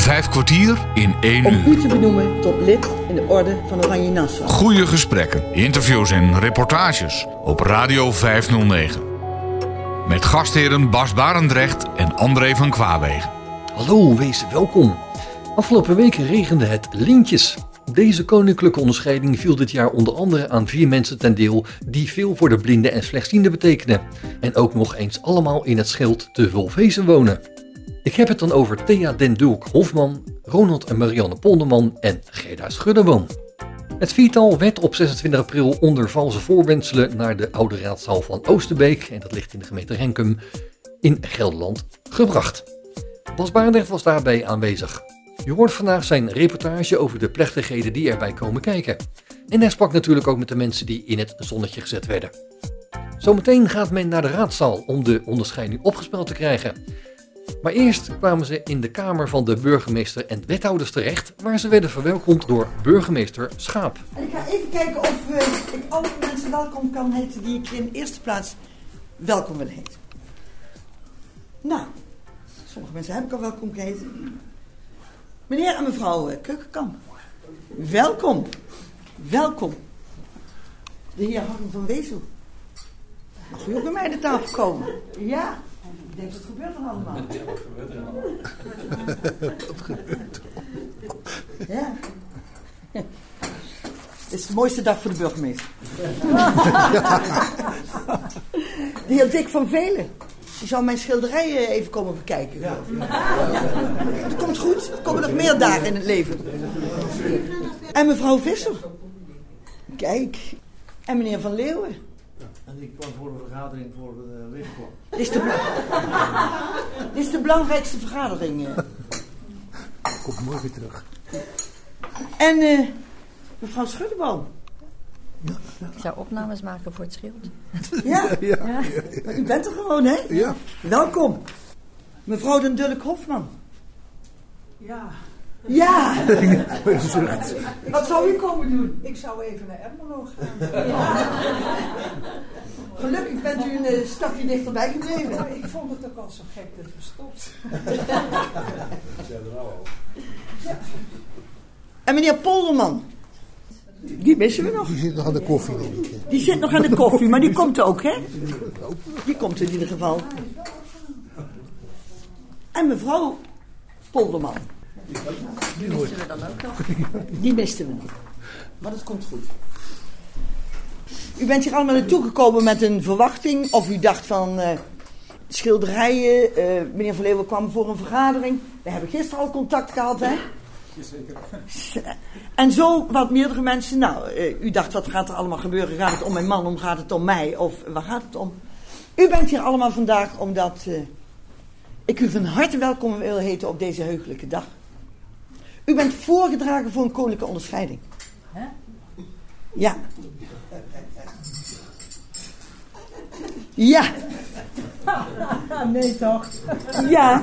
Vijf kwartier in één om uur. u te benoemen tot lid in de orde van Oranje Nassau. Goede gesprekken, interviews en reportages op Radio 509. Met gastheren Bas Barendrecht en André van Kwaabegen. Hallo, wees welkom. Afgelopen weken regende het lintjes. Deze koninklijke onderscheiding viel dit jaar onder andere aan vier mensen ten deel die veel voor de blinden en slechtzienden betekenen. En ook nog eens allemaal in het schild te Wolfhezen wonen. Ik heb het dan over Thea den Dulk Hofman, Ronald en Marianne Polderman en Gerda Schudderboom. Het viertal werd op 26 april onder valse voorwendselen naar de oude raadzaal van Oosterbeek, en dat ligt in de gemeente Renkum, in Gelderland, gebracht. Bas Barendrecht was daarbij aanwezig. Je hoort vandaag zijn reportage over de plechtigheden die erbij komen kijken. En hij sprak natuurlijk ook met de mensen die in het zonnetje gezet werden. Zometeen gaat men naar de raadzaal om de onderscheiding opgespeld te krijgen. Maar eerst kwamen ze in de kamer van de burgemeester en wethouders terecht, waar ze werden verwelkomd door burgemeester Schaap. En ik ga even kijken of eh, ik alle mensen welkom kan heten die ik in de eerste plaats welkom wil heten. Nou, sommige mensen heb ik al welkom geheten. Meneer en mevrouw eh, Keukenkamp, welkom. Welkom. De heer Harm van Wezel. Mag u ook bij mij aan de tafel komen? Ja, denk dat gebeurt er allemaal. Wat gebeurt er? Ja. Het is de mooiste dag voor de burgemeester. De heer Dick van Velen. Die zou mijn schilderijen even komen bekijken. Dat komt goed. Er komen nog meer dagen in het leven. En mevrouw Visser. Kijk. En meneer Van Leeuwen. En ik kwam voor een vergadering voor de Wegenklok. Dit is de, bela- Dit is de belangrijkste vergadering. eh. Komt morgen terug. En eh, mevrouw Schuddenboom. Ik zou opnames maken voor het schild. Ja, Ja, maar u bent er gewoon, hè? ja. Welkom. Mevrouw den Dulk Hofman. Ja, Ja, zucht. wat zou u komen doen? ik zou even naar Ermelo gaan. Gelukkig bent u een eh, stapje dichterbij gebleven. Ik vond het ook al zo gek dat we stopt. En meneer Polderman. Die missen we nog. Die zit nog aan de koffie, denk ik. Die zit nog aan de koffie, maar die komt ook, hè? Die komt in ieder geval. En mevrouw Polderman. Die missen we dan ook nog. Die misten we nog. Maar dat komt goed. U bent hier allemaal naartoe gekomen met een verwachting. Of u dacht van eh, schilderijen. eh, meneer Van Leeuwen kwam voor een vergadering. We hebben gisteren al contact gehad, hè? En zo wat meerdere mensen. Nou, eh, u dacht wat gaat er allemaal gebeuren? Gaat het om mijn man? Om gaat het om mij? Of waar gaat het om? U bent hier allemaal vandaag omdat eh, ik u van harte welkom wil heten op deze heugelijke dag. U bent voorgedragen voor een koninklijke onderscheiding. Ja. Ja, nee toch? ja.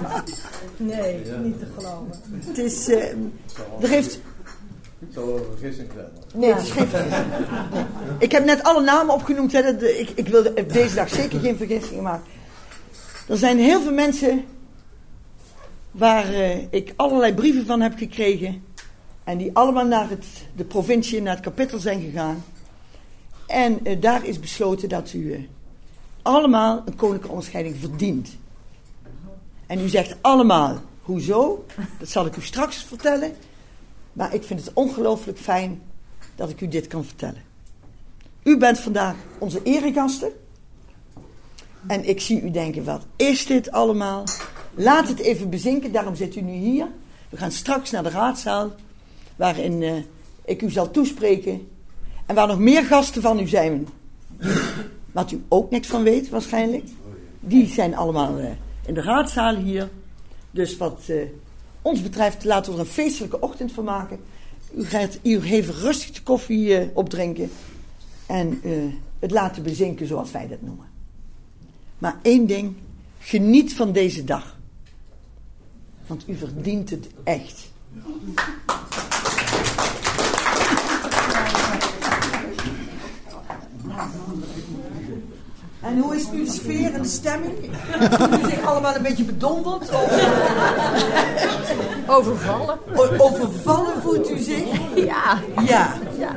Nee, niet te geloven. Het is. eh, er heeft. Ik zal een vergissing zijn. Nee, het is geen vergissing. Ik heb net alle namen opgenoemd. Hè, ik, ik wilde op deze dag zeker geen vergissingen maken. Er zijn heel veel mensen waar eh, ik allerlei brieven van heb gekregen. En die allemaal naar het, de provincie, naar het kapittel zijn gegaan. En eh, daar is besloten dat u eh, allemaal een koninklijke onderscheiding verdient. En u zegt allemaal, hoezo? Dat zal ik u straks vertellen. Maar ik vind het ongelooflijk fijn dat ik u dit kan vertellen. U bent vandaag onze eregasten. En ik zie u denken, wat is dit allemaal? Laat het even bezinken, daarom zit u nu hier. We gaan straks naar de raadzaal, waarin eh, ik u zal toespreken. En waar nog meer gasten van u zijn, wat u ook niks van weet waarschijnlijk. Die zijn allemaal eh, in de raadzaal hier. Dus wat eh, ons betreft laten we er een feestelijke ochtend van maken. U gaat u even rustig de koffie opdrinken. En het laten bezinken zoals wij dat noemen. Maar één ding, geniet van deze dag. Want u verdient het echt. En hoe is nu de sfeer en de stemming? Voelen jullie zich allemaal een beetje bedonderd? Of? Overvallen? O- overvallen voelt u zich? Ja. Ja. Ja.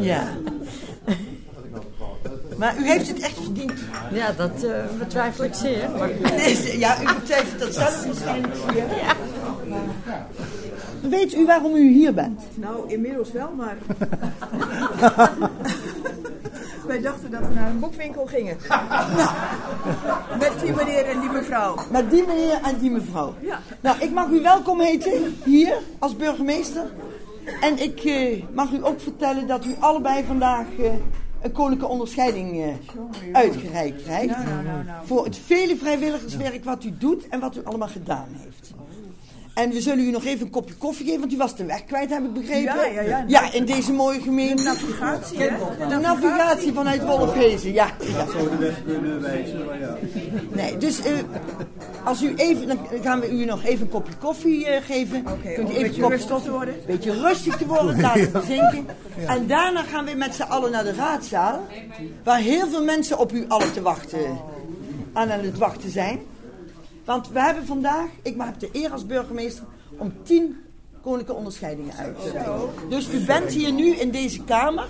Ja. Maar u heeft het echt verdiend. Ja, dat eh, betwijfel ik zeer. Maar Ja, u betwijfelt dat zelf waarschijnlijk hier. Weet u waarom u hier bent? Nou, inmiddels wel, maar... Wij dachten dat we naar een boekwinkel gingen. Met die meneer en die mevrouw. Met die meneer en die mevrouw. Ja. Nou, ik mag u welkom heten hier als burgemeester. En ik eh, mag u ook vertellen dat u allebei vandaag eh, een koninklijke onderscheiding eh, uitgereikt krijgt. Voor het vele vrijwilligerswerk wat u doet en wat u allemaal gedaan heeft. En we zullen u nog even een kopje koffie geven, want u was de weg kwijt, heb ik begrepen. Ja, ja, ja. Ja, in deze mooie gemeente. Navigatie, hè? De navigatie vanuit Wolfhezen, ja. ja. Zo de weg kunnen wijzen, maar ja. Nee, dus eh, als u even, dan gaan we u nog even een kopje koffie eh, geven. Oké, Kunt om u een even beetje rustig te worden. beetje rustig te worden, laten bezinken. En daarna gaan we met z'n allen naar de raadzaal. Waar heel veel mensen op u allen te wachten, aan aan het wachten zijn. Want we hebben vandaag, ik heb de eer als burgemeester, om tien koninklijke onderscheidingen uit te. Dus u bent hier nu in deze kamer,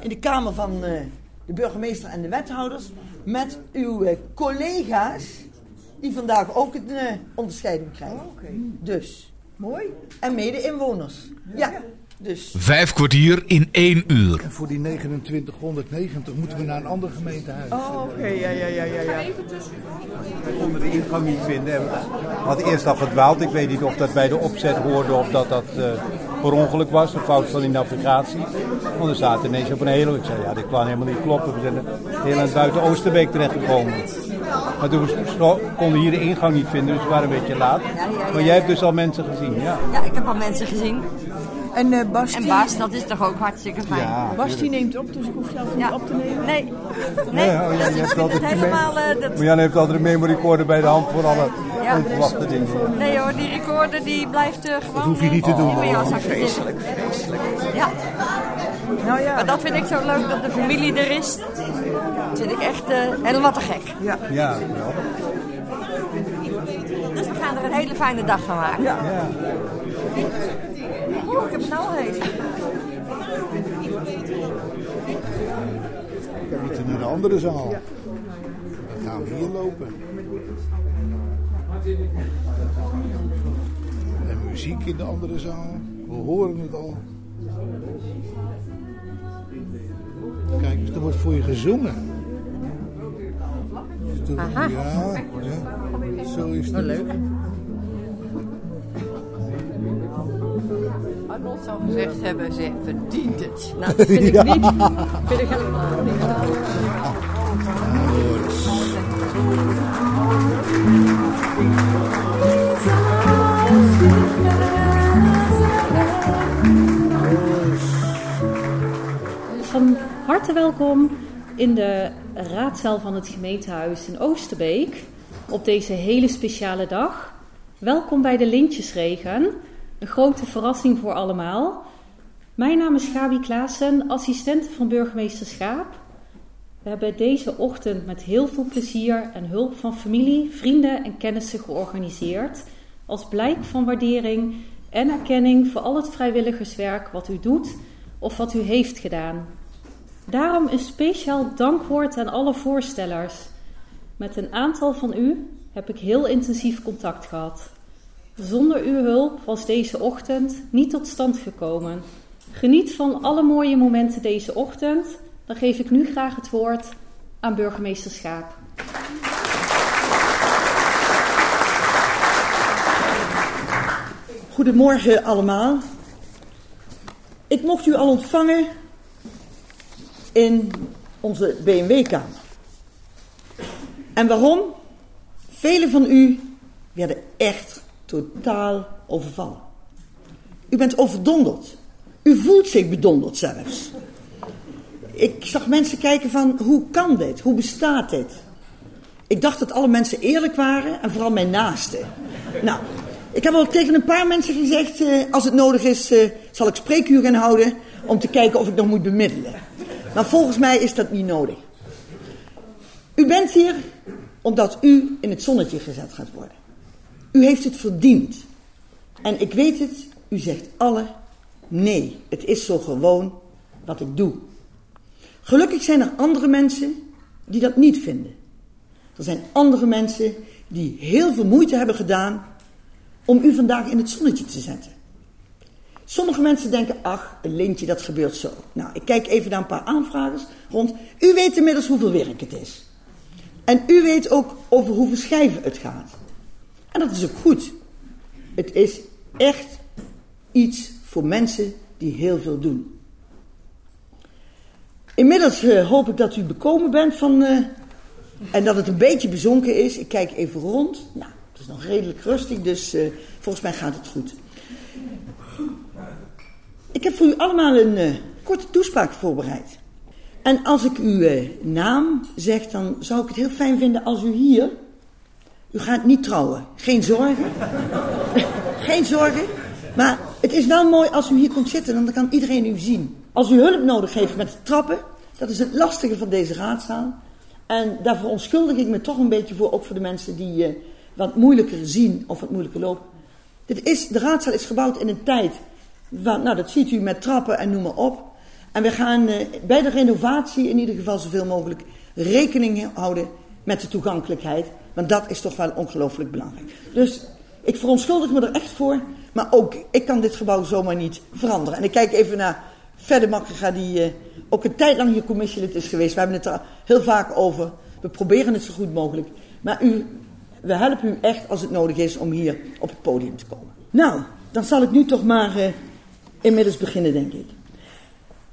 in de kamer van eh, de burgemeester en de wethouders, met uw eh, collega's, die vandaag ook een eh, onderscheiding krijgen. Oké, Dus, mooi. en mede-inwoners. Ja, dus. Vijf kwartier in één uur. En voor die 2990 moeten we naar een ander gemeentehuis. Oh, oké, ja, ja, ja, ja. ja. We konden de ingang niet vinden. En We hadden eerst al verdwaald. Ik weet niet of dat bij de opzet hoorde of dat dat eh per ongeluk was. Een fout van die navigatie. Want we zaten ineens op een hele... Ik zei, ja, dit kan helemaal niet kloppen. We zijn heel aan het buiten Oosterbeek terechtgekomen. Maar toen konden we hier de ingang niet vinden, dus we waren een beetje laat. Maar jij hebt dus al mensen gezien, ja. ja, ik heb al mensen gezien. En eh Bas, En Bas, dat is toch ook hartstikke fijn? Ja, Bas die neemt op, dus ik hoef zelf niet Ja. op te nemen. Nee, nee, Ja, oh ja, dat is altijd helemaal... eh, dat, Maar Jan heeft altijd een memory recorder bij de hand voor alle Ja. onverwachte dingen. nee hoor, die recorder die blijft eh, gewoon... hoef je niet te doen. mijn jaszak zitten. Ja, Nou ja, maar dat vind ik zo leuk dat de familie er is. Dat vind ik echt eh, helemaal te gek. ja. Ja, wel. Dus we gaan er een hele fijne dag van maken. Ja. Oeh, ik heb heet. We moeten naar de andere zaal. Dan gaan we hier lopen. En muziek in de andere zaal. We horen het al. Kijk eens, er wordt voor je gezongen. Dus Aha. Ja, ja, zo is het. leuk. Arnold zou gezegd hebben, ze verdient het. Nou, dat vind ik niet. vind ik helemaal niet. Van harte welkom in de raadzaal van het gemeentehuis in Oosterbeek op deze hele speciale dag. Welkom bij de Lintjesregen, een grote verrassing voor allemaal. Mijn naam is Gabi Klaassen, assistente van burgemeester Schaap. We hebben deze ochtend met heel veel plezier en hulp van familie, vrienden en kennissen georganiseerd. Als blijk van waardering en erkenning voor al het vrijwilligerswerk wat u doet of wat u heeft gedaan. Daarom een speciaal dankwoord aan alle voorstellers. Met een aantal van u heb ik heel intensief contact gehad. Zonder uw hulp was deze ochtend niet tot stand gekomen. Geniet van alle mooie momenten deze ochtend. Dan geef ik nu graag het woord aan burgemeester Schaap. Goedemorgen allemaal. Ik mocht u al ontvangen in onze BMW-kamer. En waarom? Velen van u werden echt totaal overvallen. U bent overdonderd. U voelt zich bedonderd zelfs. Ik zag mensen kijken van, hoe kan dit? Hoe bestaat dit? Ik dacht dat alle mensen eerlijk waren en vooral mijn naasten. Nou, ik heb al tegen een paar mensen gezegd, eh, als het nodig is, eh, zal ik spreekuur gaan houden om te kijken of ik nog moet bemiddelen. Maar volgens mij is dat niet nodig. U bent hier omdat u in het zonnetje gezet gaat worden. U heeft het verdiend. En ik weet het, u zegt alle nee. Het is zo gewoon wat ik doe. Gelukkig zijn er andere mensen die dat niet vinden. Er zijn andere mensen die heel veel moeite hebben gedaan om u vandaag in het zonnetje te zetten. Sommige mensen denken, ach, een lintje, dat gebeurt zo. Nou, ik kijk even naar een paar aanvragers rond. U weet inmiddels hoeveel werk het is. En u weet ook over hoeveel schijven het gaat. En dat is ook goed. Het is echt iets voor mensen die heel veel doen. Inmiddels uh, hoop ik dat u bekomen bent van. Uh, en dat het een beetje bezonken is. Ik kijk even rond. Nou, het is nog redelijk rustig, dus uh, volgens mij gaat het goed. Ik heb voor u allemaal een korte toespraak voorbereid. En als ik uw naam zeg, dan zou ik het heel fijn vinden als u hier. U gaat niet trouwen. Geen zorgen. Geen zorgen. Maar het is wel mooi als u hier komt zitten, dan kan iedereen u zien. Als u hulp nodig heeft met trappen, dat is het lastige van deze raadzaal. En daar verontschuldig ik me toch een beetje voor, ook voor de mensen die uh, wat moeilijker zien of wat moeilijker lopen. Dit is, de raadzaal is gebouwd in een tijd, waar, nou dat ziet u met trappen en noem maar op. En we gaan uh, bij de renovatie in ieder geval zoveel mogelijk rekening houden met de toegankelijkheid. Want dat is toch wel ongelooflijk belangrijk. Dus ik verontschuldig me er echt voor. Maar ook, ik kan dit gebouw zomaar niet veranderen. En ik kijk even naar Verder Makkerga, die uh, ook een tijd lang hier commissielid is geweest. We hebben het er heel vaak over. We proberen het zo goed mogelijk. Maar u, we helpen u echt als het nodig is om hier op het podium te komen. Nou, dan zal ik nu toch maar uh, inmiddels beginnen, denk ik.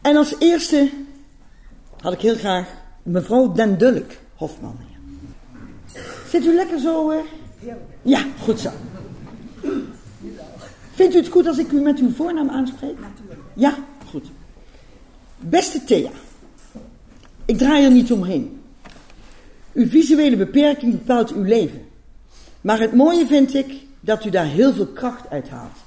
En als eerste had ik heel graag mevrouw Den Dulk Hofman. Zit u lekker zo? Uh? Ja, goed zo. Vindt u het goed als ik u met uw voornaam aanspreek? Natuurlijk. Ja, goed. Beste Thea, ik draai er niet omheen. Uw visuele beperking bepaalt uw leven. Maar het mooie vind ik dat u daar heel veel kracht uit haalt.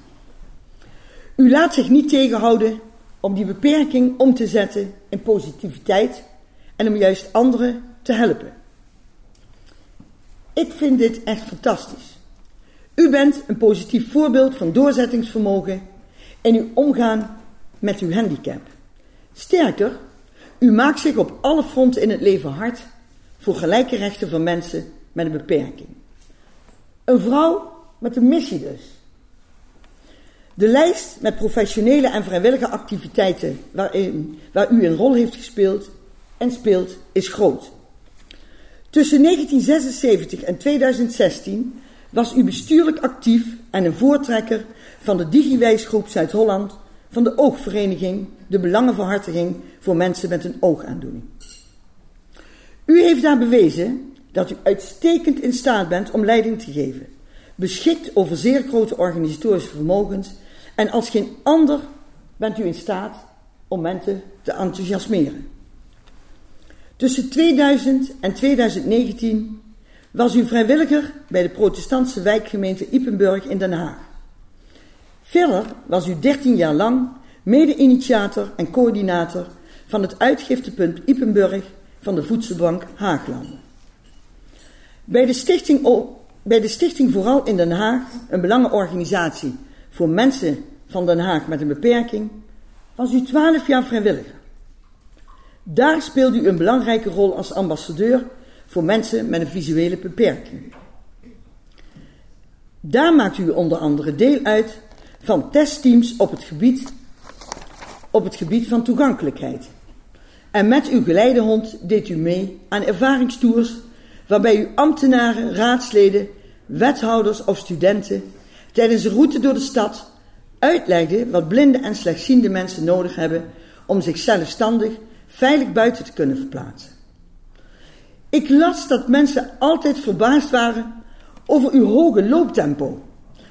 U laat zich niet tegenhouden om die beperking om te zetten in positiviteit en om juist anderen te helpen. Ik vind dit echt fantastisch. U bent een positief voorbeeld van doorzettingsvermogen in uw omgaan met uw handicap. Sterker, u maakt zich op alle fronten in het leven hard voor gelijke rechten van mensen met een beperking. Een vrouw met een missie dus. De lijst met professionele en vrijwillige activiteiten waarin, waar u een rol heeft gespeeld en speelt is groot. Tussen 1976 en 2016 was u bestuurlijk actief en een voortrekker van de Digiwijsgroep Zuid-Holland van de Oogvereniging, de Belangenverhartiging voor mensen met een oogaandoening. U heeft daar bewezen dat u uitstekend in staat bent om leiding te geven, beschikt over zeer grote organisatorische vermogens en als geen ander bent u in staat om mensen te enthousiasmeren. Tussen 2000 en 2019 was u vrijwilliger bij de protestantse wijkgemeente Ipenburg in Den Haag. Verder was u 13 jaar lang mede-initiator en coördinator van het uitgiftepunt Ipenburg van de Voedselbank Haaglanden. Bij de, stichting, bij de Stichting Vooral in Den Haag, een belangenorganisatie voor mensen van Den Haag met een beperking, was u 12 jaar vrijwilliger. Daar speelde u een belangrijke rol als ambassadeur voor mensen met een visuele beperking. Daar maakt u onder andere deel uit van testteams op het gebied, op het gebied van toegankelijkheid. En met uw geleidehond deed u mee aan ervaringstours waarbij u ambtenaren, raadsleden, wethouders of studenten tijdens een route door de stad uitlegde wat blinde en slechtziende mensen nodig hebben om zich zelfstandig veilig buiten te kunnen verplaatsen. Ik las dat mensen altijd verbaasd waren over uw hoge looptempo,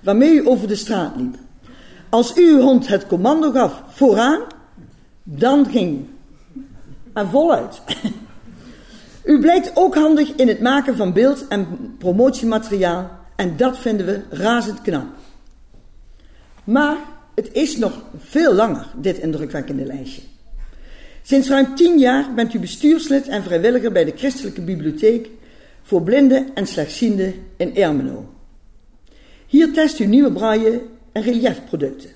waarmee u over de straat liep. Als u uw hond het commando gaf vooraan, dan ging u. En voluit. U blijkt ook handig in het maken van beeld- en promotiemateriaal en dat vinden we razend knap. Maar het is nog veel langer, dit indrukwekkende lijstje. Sinds ruim tien jaar bent u bestuurslid en vrijwilliger bij de Christelijke Bibliotheek voor blinden en slechtzienden in Ermelo. Hier test u nieuwe braille en reliefproducten.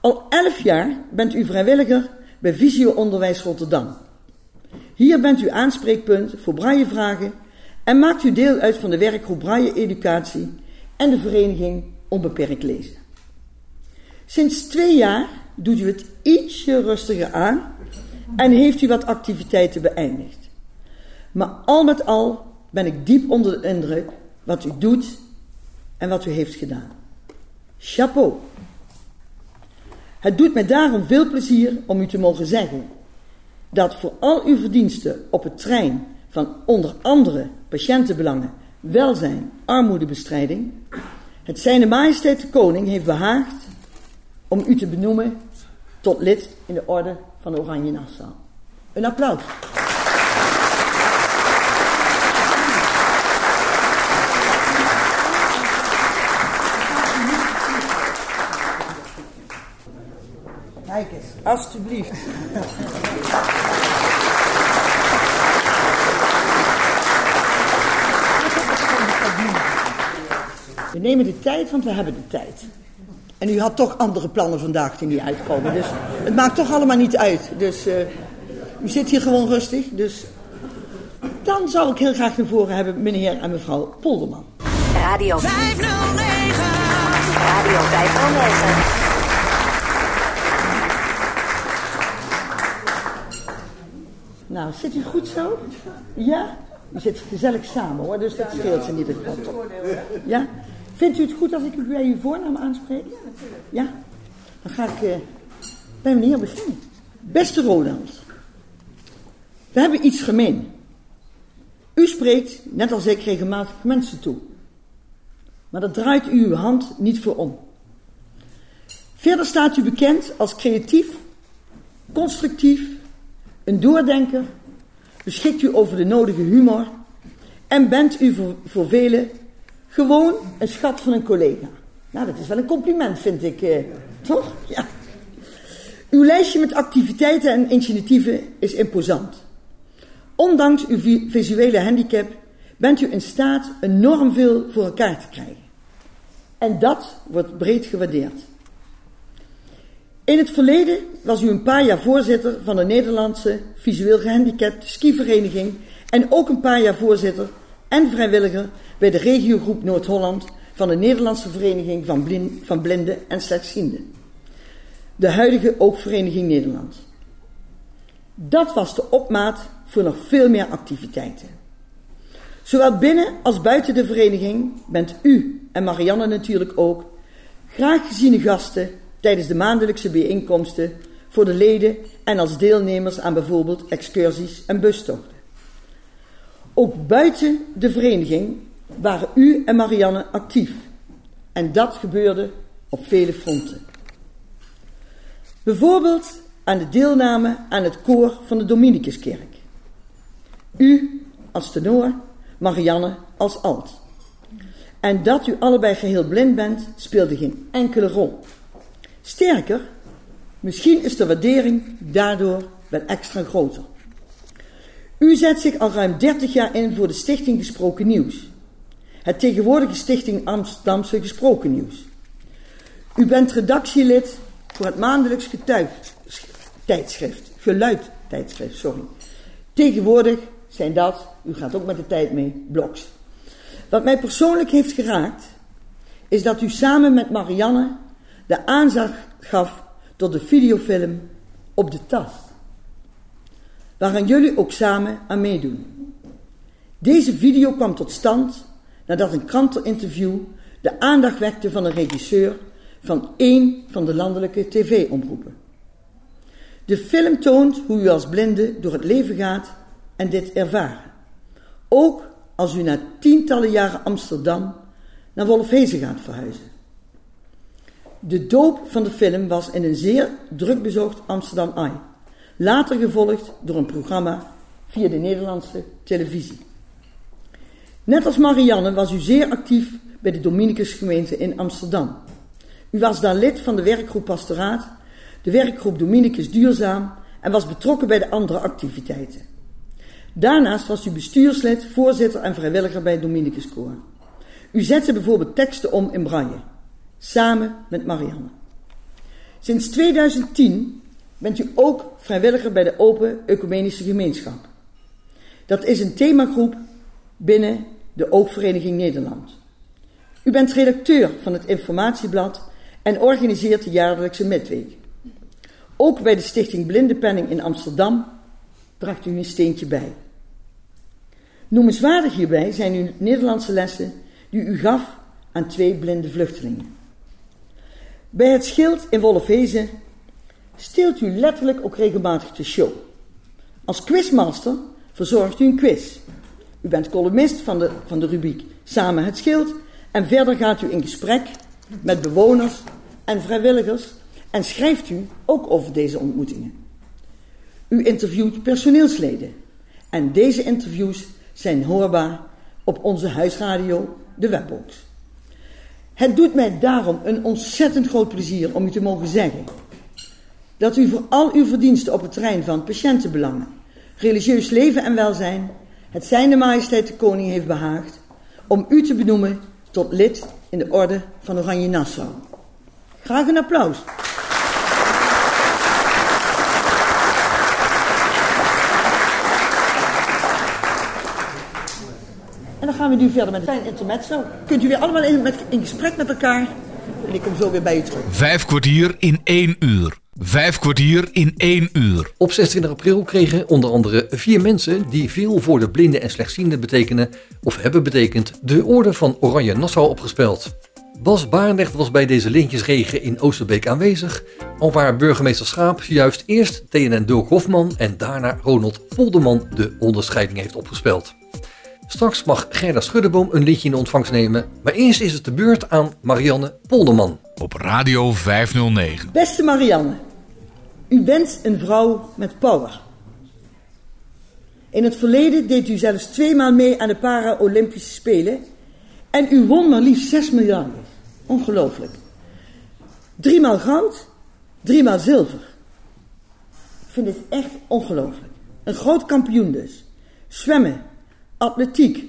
Al elf jaar bent u vrijwilliger bij Visio Onderwijs Rotterdam. Hier bent u aanspreekpunt voor braillevragen en maakt u deel uit van de werkgroep Braille Educatie en de vereniging Onbeperkt Lezen. Sinds twee jaar doet u het ietsje rustiger aan en heeft u wat activiteiten beëindigd. Maar al met al ben ik diep onder de indruk wat u doet en wat u heeft gedaan. Chapeau. Het doet mij daarom veel plezier om u te mogen zeggen dat voor al uw verdiensten op het trein van onder andere patiëntenbelangen, welzijn, armoedebestrijding, het Zijne Majesteit de Koning heeft behaagd om u te benoemen tot lid in de orde van Oranje Nassau. Een applaus. Kijk eens, alstublieft. We nemen de tijd, want we hebben de tijd. En u had toch andere plannen vandaag die niet uitkomen. Dus het maakt toch allemaal niet uit. Dus uh, u zit hier gewoon rustig. Dus dan zou ik heel graag naar voren hebben meneer en mevrouw Polderman. Radio 509. Radio 509. Nou, zit u goed zo? Ja? U zit gezellig samen hoor, dus dat scheelt ze niet. Het ja? Vindt u het goed als ik u bij uw voornaam aanspreek? Ja, natuurlijk. Ja? Dan ga ik uh, bij meneer beginnen. Beste Roland, we hebben iets gemeen. U spreekt, net als ik, regelmatig mensen toe. Maar daar draait u uw hand niet voor om. Verder staat u bekend als creatief, constructief, een doordenker, beschikt u over de nodige humor en bent u voor, voor velen gewoon een schat van een collega. Nou, dat is wel een compliment, vind ik. Eh, toch? Ja. Uw lijstje met activiteiten en initiatieven is imposant. Ondanks uw visuele handicap bent u in staat enorm veel voor elkaar te krijgen. En dat wordt breed gewaardeerd. In het verleden was u een paar jaar voorzitter van de Nederlandse visueel gehandicapte skivereniging en ook een paar jaar voorzitter en vrijwilliger bij de regiogroep Noord-Holland van de Nederlandse Vereniging van, Blind, van Blinden en Slechtzienden. De huidige Oogvereniging Nederland. Dat was de opmaat voor nog veel meer activiteiten. Zowel binnen als buiten de vereniging bent u en Marianne natuurlijk ook graag geziene gasten tijdens de maandelijkse bijeenkomsten voor de leden en als deelnemers aan bijvoorbeeld excursies en bustochten. Ook buiten de vereniging waren u en Marianne actief. En dat gebeurde op vele fronten. Bijvoorbeeld aan de deelname aan het koor van de Dominicuskerk. U als tenor, Marianne als alt. En dat u allebei geheel blind bent, speelde geen enkele rol. Sterker, misschien is de waardering daardoor wel extra groter. U zet zich al ruim 30 jaar in voor de Stichting Gesproken Nieuws. Het tegenwoordige Stichting Amsterdamse Gesproken Nieuws. U bent redactielid voor het maandelijks getuigtijdschrift, geluidtijdschrift, sorry. Tegenwoordig zijn dat, u gaat ook met de tijd mee, blogs. Wat mij persoonlijk heeft geraakt, is dat u samen met Marianne de aanzag gaf tot de videofilm Op de Tast. Waaraan jullie ook samen aan meedoen. Deze video kwam tot stand nadat een kranteninterview de aandacht wekte van een regisseur van één van de landelijke tv-omroepen. De film toont hoe u als blinde door het leven gaat en dit ervaren. Ook als u na tientallen jaren Amsterdam naar Wolfhezen gaat verhuizen. De doop van de film was in een zeer druk bezocht Amsterdam Eye. Later gevolgd door een programma via de Nederlandse televisie. Net als Marianne was u zeer actief bij de Dominicusgemeente in Amsterdam. U was daar lid van de werkgroep Pastoraat, de werkgroep Dominicus Duurzaam en was betrokken bij de andere activiteiten. Daarnaast was u bestuurslid, voorzitter en vrijwilliger bij het Dominicus Koor. U zette bijvoorbeeld teksten om in braille. samen met Marianne. Sinds 2010 bent u ook vrijwilliger bij de Open Ecumenische Gemeenschap. Dat is een themagroep binnen de Oogvereniging Nederland. U bent redacteur van het informatieblad en organiseert de jaarlijkse Midweek. Ook bij de Stichting Blindenpenning in Amsterdam bracht u een steentje bij. Noemenswaardig hierbij zijn uw Nederlandse lessen die u gaf aan twee blinde vluchtelingen. Bij het schild in Wolfhezen steelt u letterlijk ook regelmatig de show. Als quizmaster verzorgt u een quiz. U bent columnist van de, van de rubriek Samen het Schild en verder gaat u in gesprek met bewoners en vrijwilligers en schrijft u ook over deze ontmoetingen. U interviewt personeelsleden en deze interviews zijn hoorbaar op onze huisradio, de Webbox. Het doet mij daarom een ontzettend groot plezier om u te mogen zeggen dat u voor al uw verdiensten op het terrein van patiëntenbelangen, religieus leven en welzijn het zijne majesteit de koning heeft behaagd om u te benoemen tot lid in de orde van Oranje Nassau. Graag een applaus. En dan gaan we nu verder met een intermezzo. Kunt u weer allemaal in, met, in gesprek met elkaar. En ik kom zo weer bij u terug. Vijf kwartier in één uur. Vijf kwartier in één uur. Op 26 april kregen onder andere vier mensen die veel voor de blinden en slechtzienden betekenen of hebben betekend de orde van Oranje Nassau opgespeld. Bas Barendrecht was bij deze lintjesregen in Oosterbeek aanwezig, alwaar burgemeester Schaap juist eerst TNN Dirk Hofman en daarna Ronald Polderman de onderscheiding heeft opgespeld. Straks mag Gerda Schuddeboom een liedje in ontvangst nemen, maar eerst is het de beurt aan Marianne Polderman. Op Radio 509. Beste Marianne, u bent een vrouw met power. In het verleden deed u zelfs tweemaal mee aan de Para-Olympische Spelen en u won maar liefst 6 miljarden. Ongelooflijk. Driemaal goud, driemaal zilver. Ik vind dit echt ongelooflijk. Een groot kampioen dus. Zwemmen, atletiek.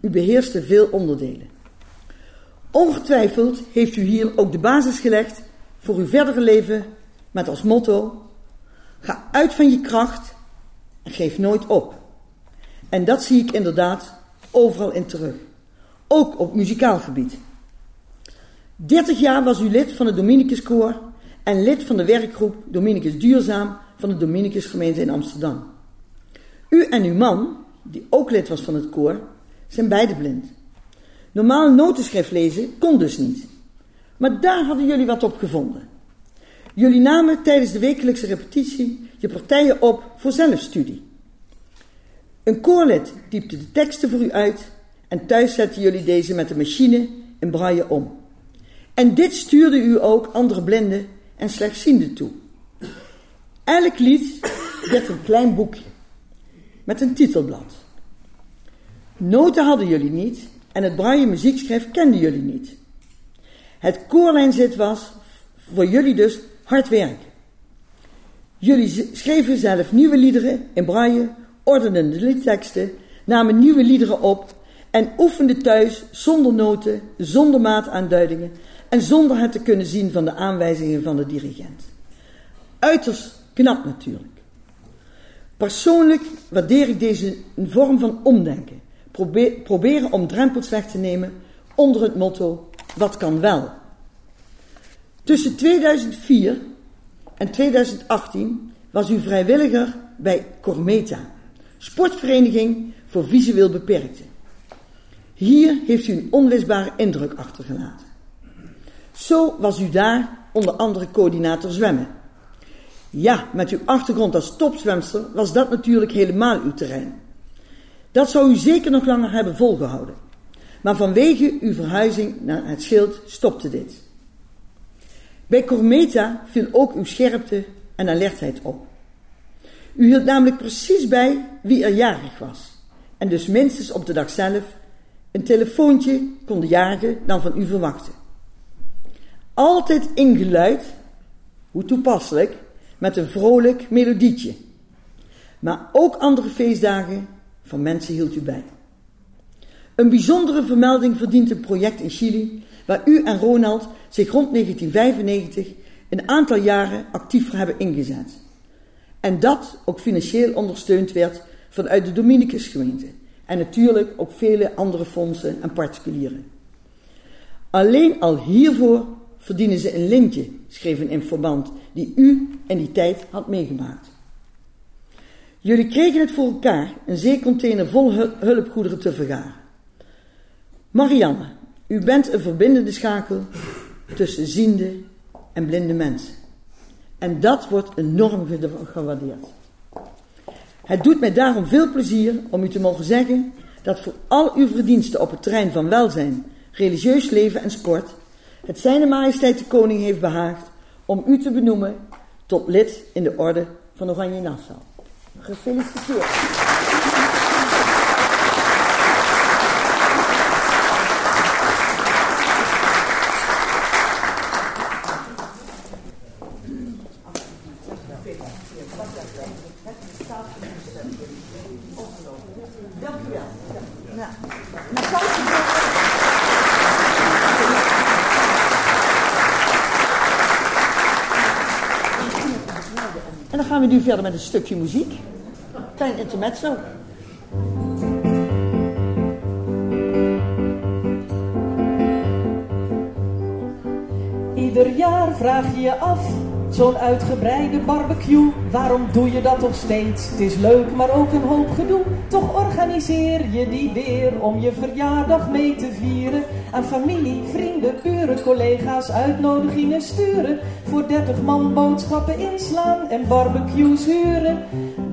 U beheerste veel onderdelen. Ongetwijfeld heeft u hier ook de basis gelegd voor uw verdere leven met als motto: ga uit van je kracht en geef nooit op. En dat zie ik inderdaad overal in terug, ook op muzikaal gebied. 30 jaar was u lid van het Dominicus Koor en lid van de werkgroep Dominicus Duurzaam van de Dominicus gemeente in Amsterdam. U en uw man, die ook lid was van het koor, zijn beide blind. Normaal notenschrift lezen kon dus niet. Maar daar hadden jullie wat op gevonden. Jullie namen tijdens de wekelijkse repetitie je partijen op voor zelfstudie. Een koorlid typte de teksten voor u uit en thuis zetten jullie deze met de machine in braille om. En dit stuurde u ook andere blinden en slechtzienden toe. Elk lied werd een klein boekje met een titelblad. Noten hadden jullie niet en het braille muziekschrift kenden jullie niet. Het koorlijnzit was voor jullie dus hard werken. Jullie schreven zelf nieuwe liederen in braille, ordenden de liedteksten, namen nieuwe liederen op en oefenden thuis zonder noten, zonder maataanduidingen en zonder het te kunnen zien van de aanwijzingen van de dirigent. Uiterst knap natuurlijk. Persoonlijk waardeer ik deze vorm van omdenken. Proberen om drempels weg te nemen onder het motto: wat kan wel? Tussen 2004 en 2018 was u vrijwilliger bij Cormeta, sportvereniging voor visueel beperkten. Hier heeft u een onwisbare indruk achtergelaten. Zo was u daar onder andere coördinator zwemmen. Ja, met uw achtergrond als topzwemster was dat natuurlijk helemaal uw terrein. Dat zou u zeker nog langer hebben volgehouden. Maar vanwege uw verhuizing naar het schild stopte dit. Bij Cormeta viel ook uw scherpte en alertheid op. U hield namelijk precies bij wie er jarig was. En dus minstens op de dag zelf een telefoontje kon de jarige dan van u verwachten. Altijd ingeluid, hoe toepasselijk, met een vrolijk melodietje. Maar ook andere feestdagen van mensen hield u bij. Een bijzondere vermelding verdient een project in Chili waar u en Ronald zich rond 1995 een aantal jaren actief voor hebben ingezet. En dat ook financieel ondersteund werd vanuit de Dominicusgemeente. En natuurlijk ook vele andere fondsen en particulieren. Alleen al hiervoor verdienen ze een lintje, schreef een informant die u in die tijd had meegemaakt. Jullie kregen het voor elkaar een zeecontainer vol hulpgoederen te vergaren. Marianne, u bent een verbindende schakel tussen ziende en blinde mensen. En dat wordt enorm gewaardeerd. Het doet mij daarom veel plezier om u te mogen zeggen dat voor al uw verdiensten op het terrein van welzijn, religieus leven en sport, het Zijne Majesteit de Koning heeft behaagd om u te benoemen tot lid in de orde van Oranje Nassau. Gefeliciteerd. Nu verder met een stukje muziek. Klein intermezzo. Ieder jaar vraag je je af, zo'n uitgebreide barbecue, waarom doe je dat toch steeds? Het is leuk, maar ook een hoop gedoe. Toch organiseer je die weer om je verjaardag mee te vieren. Aan familie, vrienden, buren, collega's uitnodigingen sturen. Voor 30 man boodschappen inslaan en barbecues huren.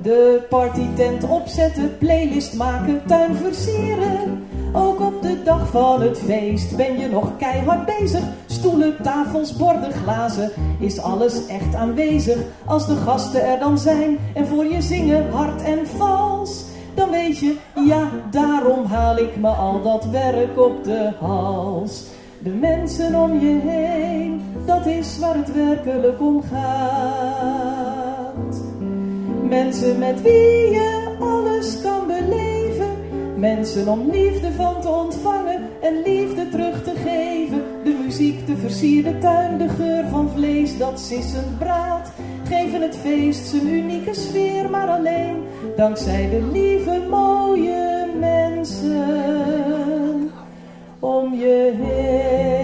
De partytent opzetten, playlist maken, tuin versieren. Ook op de dag van het feest ben je nog keihard bezig. Stoelen, tafels, borden, glazen, is alles echt aanwezig. Als de gasten er dan zijn en voor je zingen hard en vals dan weet je, ja, daarom haal ik me al dat werk op de hals. De mensen om je heen, dat is waar het werkelijk om gaat. Mensen met wie je alles kan beleven. Mensen om liefde van te ontvangen en liefde terug te geven. De muziek, de versierde tuin, de geur van vlees dat sissend braadt geven het feest zijn unieke sfeer, maar alleen dankzij de lieve mooie mensen om je heen.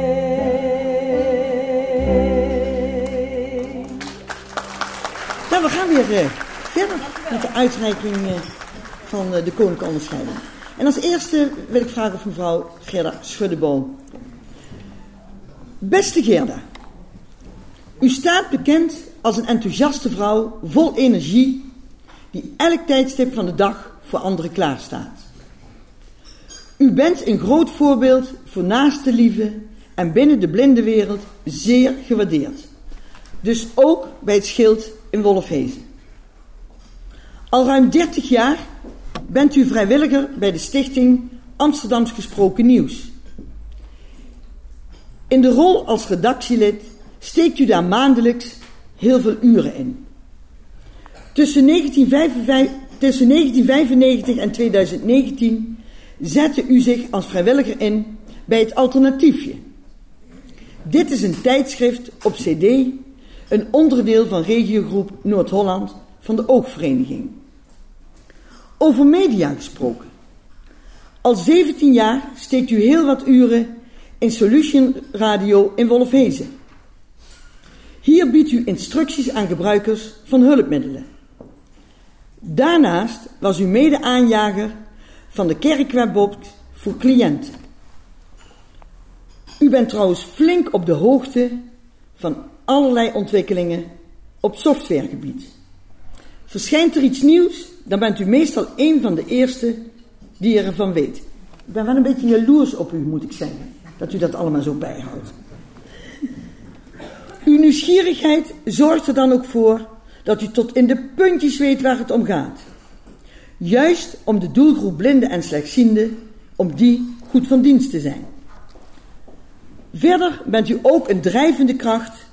Weer uh, verder met de uitreiking uh, van uh, de Koninklijke Onderscheiding. En als eerste wil ik vragen of mevrouw Gerda Schuddeboom. Beste Gerda, u staat bekend als een enthousiaste vrouw vol energie die elk tijdstip van de dag voor anderen klaarstaat. U bent een groot voorbeeld voor naaste liefde en binnen de blinde wereld zeer gewaardeerd. Dus ook bij het schild in Wolfhezen. Al ruim 30 jaar bent u vrijwilliger bij de stichting Amsterdams Gesproken Nieuws. In de rol als redactielid steekt u daar maandelijks heel veel uren in. Tussen 1995, tussen 1995 en 2019 zette u zich als vrijwilliger in bij het Alternatiefje. Dit is een tijdschrift op CD, een onderdeel van regiogroep Noord-Holland van de Oogvereniging. Over media gesproken. Al 17 jaar steekt u heel wat uren in Solution Radio in Wolfhezen. Hier biedt u instructies aan gebruikers van hulpmiddelen. Daarnaast was u mede-aanjager van de kerkwebbox voor cliënten. U bent trouwens flink op de hoogte van allerlei ontwikkelingen op softwaregebied. Verschijnt er iets nieuws, dan bent u meestal een van de eerste die ervan weet. Ik ben wel een beetje jaloers op u, moet ik zeggen, dat u dat allemaal zo bijhoudt. Uw nieuwsgierigheid zorgt er dan ook voor dat u tot in de puntjes weet waar het om gaat. Juist om de doelgroep blinden en slechtzienden, om die goed van dienst te zijn. Verder bent u ook een drijvende kracht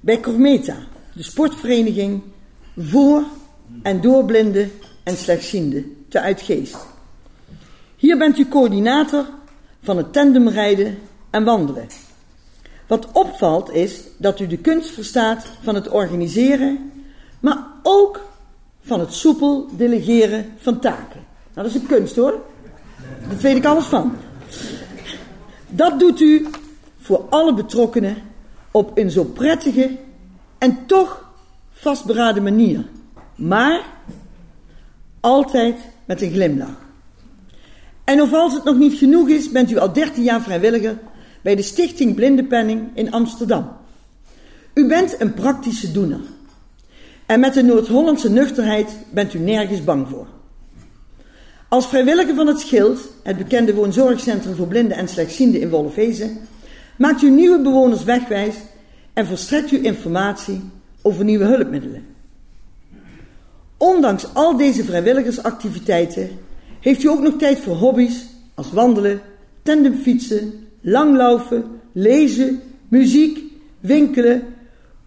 bij Cormeta, de sportvereniging voor en door blinden en slechtzienden te Uitgeest. Hier bent u coördinator van het tandemrijden en wandelen Wat opvalt is dat u de kunst verstaat van het organiseren, maar ook van het soepel delegeren van taken. Nou, dat is een kunst hoor. Daar weet ik alles van. Dat doet u voor alle betrokkenen op een zo prettige en toch vastberaden manier. Maar altijd met een glimlach. En of als het nog niet genoeg is, bent u al 13 jaar vrijwilliger bij de Stichting Blindenpenning in Amsterdam. U bent een praktische doener. En met de Noord-Hollandse nuchterheid bent u nergens bang voor. Als vrijwilliger van het Schild, het bekende woonzorgcentrum voor blinden en slechtzienden in Wolfhezen, maakt u nieuwe bewoners wegwijs en verstrekt u informatie over nieuwe hulpmiddelen. Ondanks al deze vrijwilligersactiviteiten heeft u ook nog tijd voor hobby's als wandelen, tandemfietsen, langlaufen, lezen, muziek, winkelen,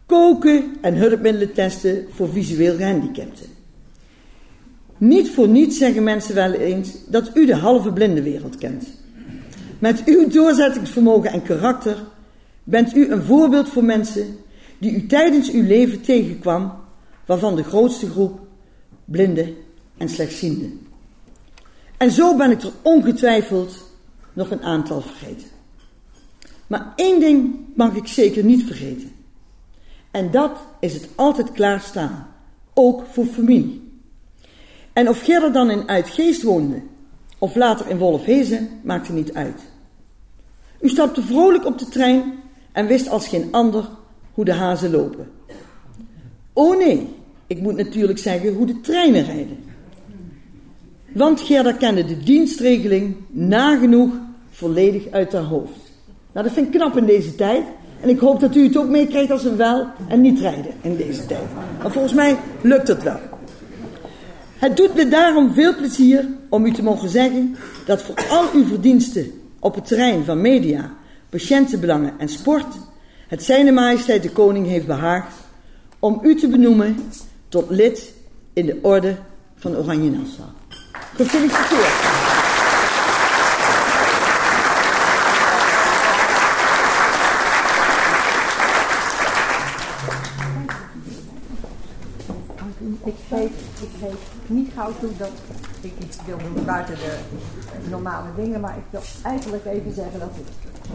koken en hulpmiddelen testen voor visueel gehandicapten. Niet voor niets zeggen mensen wel eens dat u de halve blinde wereld kent. Met uw doorzettingsvermogen en karakter bent u een voorbeeld voor mensen die u tijdens uw leven tegenkwam, waarvan de grootste groep blinden en slechtzienden. En zo ben ik er ongetwijfeld nog een aantal vergeten. Maar één ding mag ik zeker niet vergeten. En dat is het altijd klaarstaan, ook voor familie. En of Gerda dan in Uitgeest woonde of later in Wolfhezen, maakte niet uit. U stapte vrolijk op de trein en wist als geen ander hoe de hazen lopen. Oh nee, ik moet natuurlijk zeggen hoe de treinen rijden. Want Gerda kende de dienstregeling nagenoeg volledig uit haar hoofd. Nou, dat vind ik knap in deze tijd. En ik hoop dat u het ook meekrijgt als een wel en niet rijden in deze tijd. Maar volgens mij lukt het wel. Het doet me daarom veel plezier om u te mogen zeggen dat voor al uw verdiensten op het terrein van media, patiëntenbelangen en sport, het Zijne Majesteit de Koning heeft behaagd om u te benoemen tot lid in de Orde van Oranje Nassau. Gefeliciteerd. Ik geef, ik geef niet gauw toe dat ik iets wil doen buiten de normale dingen, maar ik wil eigenlijk even zeggen dat het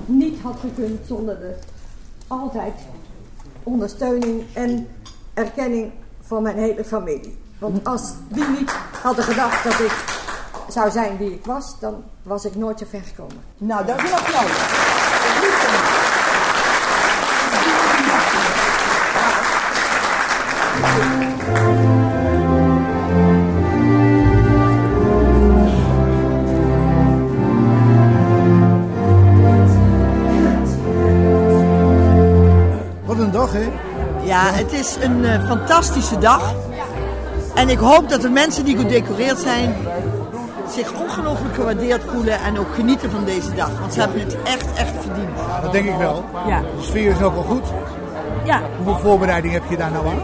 niet had gekund zonder de altijd ondersteuning en erkenning van mijn hele familie. Want als die niet hadden gedacht dat ik zou zijn wie ik was, dan was ik nooit zo ver gekomen. Nou, dat is een. Is een eh, fantastische dag. En ik hoop dat de mensen die gedecoreerd zijn zich ongelooflijk gewaardeerd voelen en ook genieten van deze dag. Want ze hebben het echt, echt verdiend. Dat denk ik wel. Ja. De sfeer is ook wel goed. Ja, Hoeveel voorbereiding heb je daar nou aan?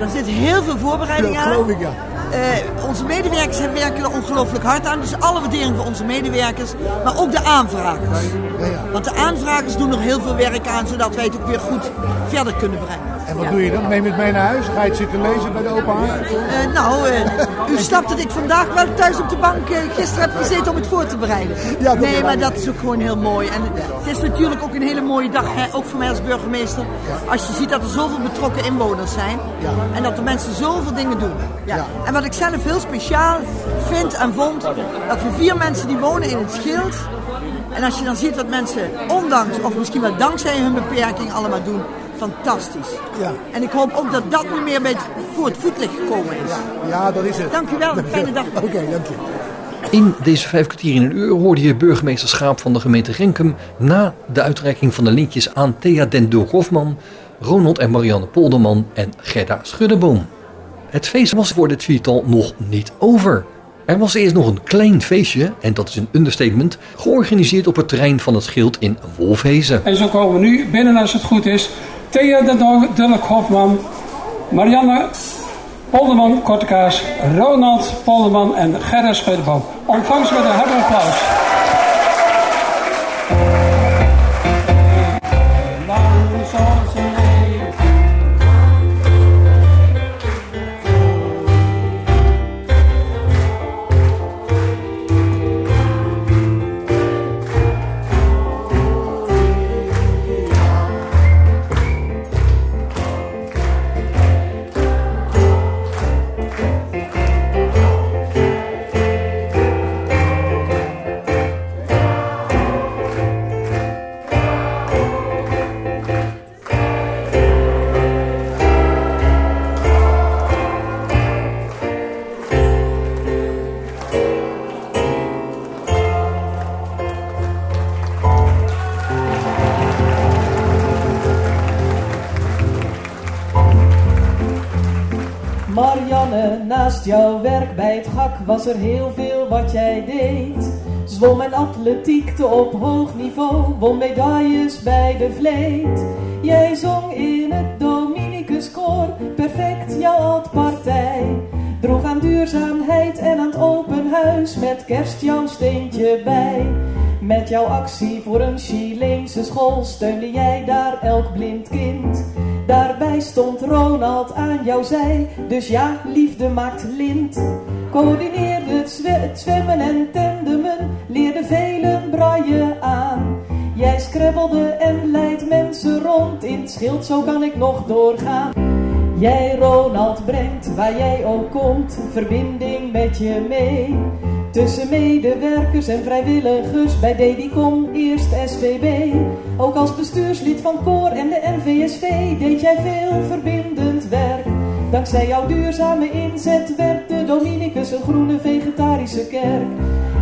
er zit heel veel voorbereiding Dat aan. geloof ik, ja. Eh, onze medewerkers hebben- werken er ongelooflijk hard aan. Dus alle waardering voor onze medewerkers. Maar ook de aanvragers. Ja, ja. Want de aanvragers doen er heel veel werk aan, zodat wij het ook weer goed verder kunnen brengen. En wat Ja. doe je dan? Neem je het mee naar huis? Ga je het zitten lezen bij de open haard? Eh, nou, eh, u snapt dat ik vandaag wel thuis op de bank eh, gisteren heb gezeten om het voor te bereiden. Ja, nee, maar dat is ook gewoon heel mooi. En het is natuurlijk ook een hele mooie dag, hè, ook voor mij als burgemeester. Als je ziet dat er zoveel betrokken inwoners zijn. Ja. En dat de mensen zoveel dingen doen. Ja. Ja. En wat ik zelf heel speciaal vind en vond, dat we vier mensen die wonen in het schild. En als je dan ziet wat mensen ondanks, of misschien wel dankzij hun beperking allemaal doen, fantastisch. Ja. En ik hoop ook dat dat nu meer bij het, voor het voetlicht gekomen is. Ja, dat is het. Dank u wel. Fijne dag. Oké, dank je. In deze vijf kwartier in een uur hoorde je burgemeester Schaap van de gemeente Renkum na de uitreiking van de lintjes aan Thea den Hofman, Ronald en Marianne Polderman en Gerda Schuddeboom. Het feest was voor dit viertal nog niet over. Er was eerst nog een klein feestje, en dat is een understatement, georganiseerd op het terrein van het Schild in Wolfhezen. En zo komen we nu binnen als het goed is. Thea de Dulk Hofman, Marianne Polderman Kortekaas, Ronald Polderman en Gerda Schudeboom. Ontvangst met een hartelijk applaus. Jouw werk bij het gak was er heel veel wat jij deed. Zwom en atletiekte op hoog niveau, won medailles bij de vleet. Jij zong in het Dominicus-koor, perfect jouw altpartij. Droeg aan duurzaamheid en aan het open huis, met kerst jouw steentje bij. Met jouw actie voor een Chileense school steunde jij daar elk blind kind. Daarbij stond Ronald aan jouw zij, dus ja, liefde maakt lint. Coördineerde het, zwe- het zwemmen en tandemen, leerde velen braille aan. Jij scrabbelde en leidt mensen rond in het schild, zo kan ik nog doorgaan. Jij Ronald brengt, waar jij ook komt, verbinding met je mee. Tussen medewerkers en vrijwilligers bij Dedicom, eerst SVB. Ook als bestuurslid van Koor en de NVSV deed jij veel verbindend werk. Dankzij jouw duurzame inzet werd de Dominicus een groene vegetarische kerk.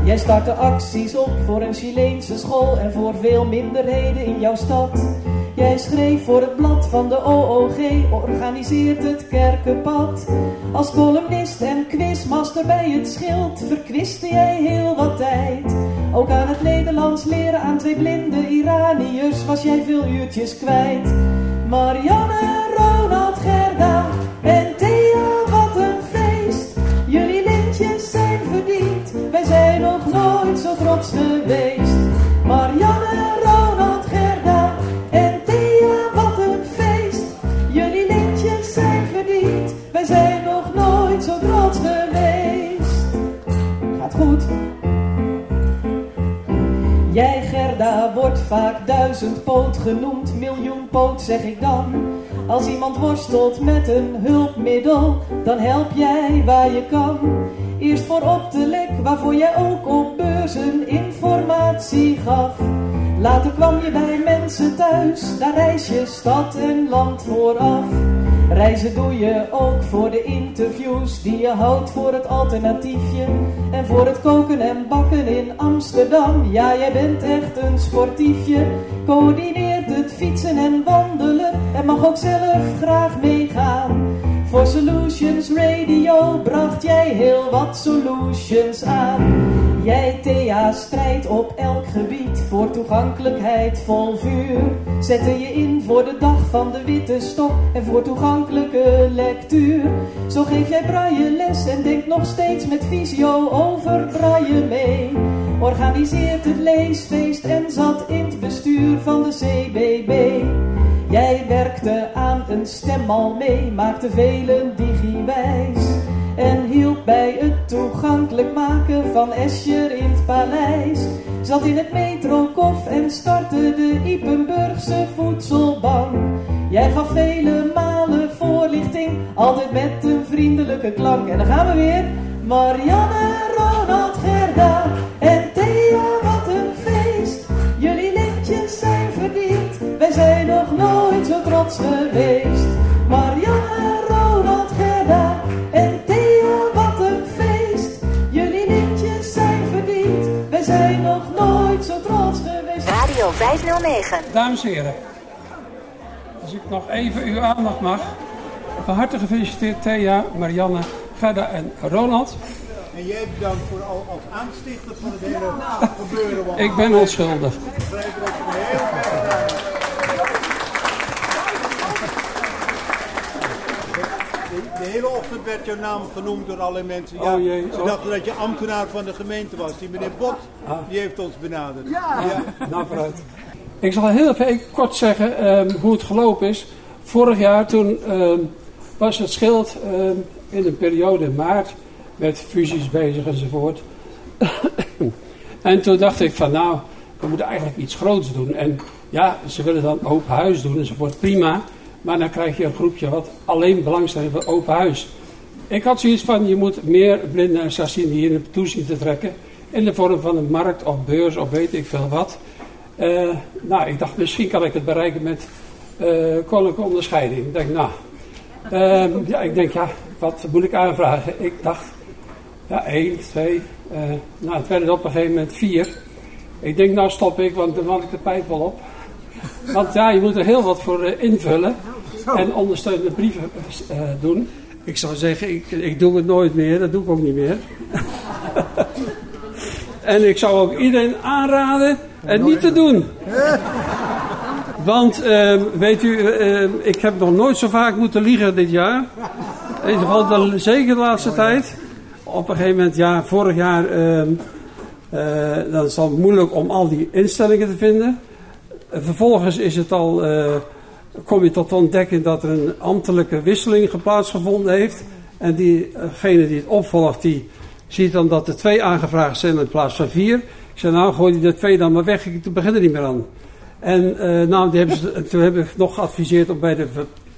Jij startte acties op voor een Chileense school en voor veel minderheden in jouw stad. Jij schreef voor het blad van de OOG, organiseert het kerkenpad. Als columnist en quizmaster bij het schild verkwiste jij heel wat tijd. Ook aan het Nederlands leren aan twee blinde Iraniërs was jij veel uurtjes kwijt. Marianne, duizendpoot genoemd, miljoenpoot zeg ik dan. Als iemand worstelt met een hulpmiddel, dan help jij waar je kan. Eerst voor op de lek, waarvoor jij ook op beurzen informatie gaf. Later kwam je bij mensen thuis, daar reis je stad en land vooraf. Reizen doe je ook voor de interviews die je houdt voor het alternatiefje. En voor het koken en bakken in Amsterdam. Ja, jij bent echt een sportiefje. Coördineert het fietsen en wandelen. En mag ook zelf graag meegaan. Voor Solutions Radio bracht jij heel wat solutions aan. Jij Thea strijdt op elk gebied voor toegankelijkheid vol vuur. Zette je in voor de dag van de witte stok en voor toegankelijke lectuur. Zo geef jij braille les en denkt nog steeds met visio over braille mee. Organiseert het leesfeest en zat in het bestuur van de CBB. Jij werkte aan een stemmal mee, maakte velen digiwijs. En hielp bij het toegankelijk maken van Escher in het paleis. Zat in het metrokof en startte de Ipenburgse voedselbank. Jij gaf vele malen voorlichting, altijd met een vriendelijke klank. En dan gaan we weer. Marianne, zijn nog nooit zo trots geweest. Marianne, Ronald, Gerda en Thea, wat een feest. Jullie lintjes zijn verdiend, wij zijn nog nooit zo trots geweest. Radio 509. Dames en heren, als ik nog even uw aandacht mag. Van harte gefeliciteerd Thea, Marianne, Gerda en Ronald. En jij bedankt voor al als aanstichter van het hele gebeuren. Ik ben onschuldig. Ik begrijp dat je er heel erg gedaan hebt. De, hele ochtend werd jouw naam genoemd door allerlei mensen. Ja, Oh jee, ze dachten dat je ambtenaar van de gemeente was. Die meneer Bot, die heeft ons benaderd. Ja. Nou, vooruit. Ik zal heel even kort zeggen ehm, hoe het gelopen is. Vorig jaar toen ehm, was het schild ehm, in een periode maart met fusies bezig enzovoort. en toen dacht ik van nou, we moeten eigenlijk iets groots doen. En ja, ze willen dan open huis doen enzovoort, prima. Maar dan krijg je een groepje wat alleen belangstelling voor open huis. Ik had zoiets van, je moet meer blinden en slechtzienden hier naartoe zien te trekken. In de vorm van een markt of beurs of weet ik veel wat. Eh, nou, ik dacht misschien kan ik het bereiken met eh koninklijke onderscheiding. Ik denk, nou, ehm, ja, ik denk, ja, wat moet ik aanvragen? Ik dacht, ja, één, twee, eh, nou, het werden er op een gegeven moment vier. Ik denk, nou stop ik, want dan had ik de pijp wel op. Want ja, je moet er heel wat voor invullen en ondersteunende brieven eh, doen. Ik zou zeggen, ik, ik doe het nooit meer. Dat doe ik ook niet meer. en ik zou ook iedereen aanraden het niet te doen. Want, ehm, weet u, ehm, ik heb nog nooit zo vaak moeten liegen dit jaar. In ieder geval de, zeker de laatste tijd. Op een gegeven moment, ja, vorig jaar, ehm, eh, dan is het moeilijk om al die instellingen te vinden. Eh, vervolgens is het al, eh, kom je tot de ontdekking dat er een ambtelijke wisseling plaatsgevonden heeft. En diegene die het opvolgt, die ziet dan dat er twee aangevraagd zijn in plaats van vier. Ik zei, nou, gooi die de twee dan maar weg, ik begin er niet meer aan. En eh, nou, die hebben ze, toen heb ik nog geadviseerd om bij de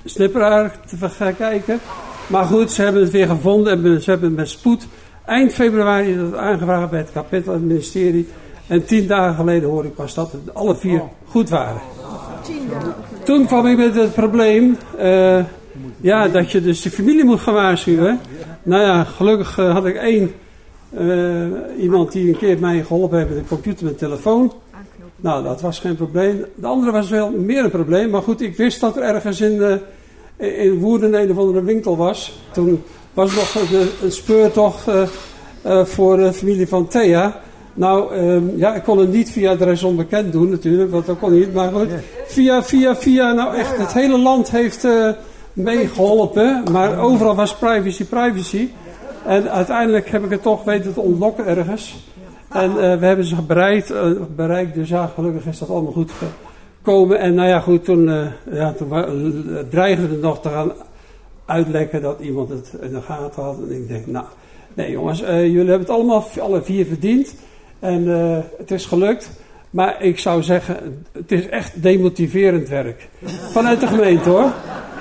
snipperaar te gaan kijken. Maar goed, ze hebben het weer gevonden en ze hebben het met spoed. Eind februari dat aangevraagd bij het kapittel en het ministerie. En tien dagen geleden hoorde ik pas dat het alle vier goed waren. Toen kwam ik met het probleem uh, ja, dat je dus de familie moet gaan waarschuwen. Nou ja, gelukkig uh, had ik één uh, iemand die een keer mij geholpen heeft met een computer met telefoon. Nou, dat was geen probleem. De andere was wel meer een probleem. Maar goed, ik wist dat er ergens in, in Woerden een of andere winkel was. Toen was nog een, een speurtocht voor de familie van Thea. Nou, um, ja, ik kon het niet via adres onbekend doen natuurlijk, want dat kon niet. Maar goed, via, via, via, nou echt, het hele land heeft meegeholpen. Maar overal was privacy, privacy. En uiteindelijk heb ik het toch weten te ontlokken ergens. En uh, we hebben ze bereikt, uh, bereikt, dus ja, gelukkig is dat allemaal goed gekomen. En nou ja, goed, toen, uh, ja, toen dreigde het nog te gaan uitlekken dat iemand het in de gaten had. En ik denk, nou, nee jongens, jullie hebben het allemaal alle vier verdiend. En het is gelukt. Maar ik zou zeggen, het is echt demotiverend werk. Vanuit de gemeente hoor.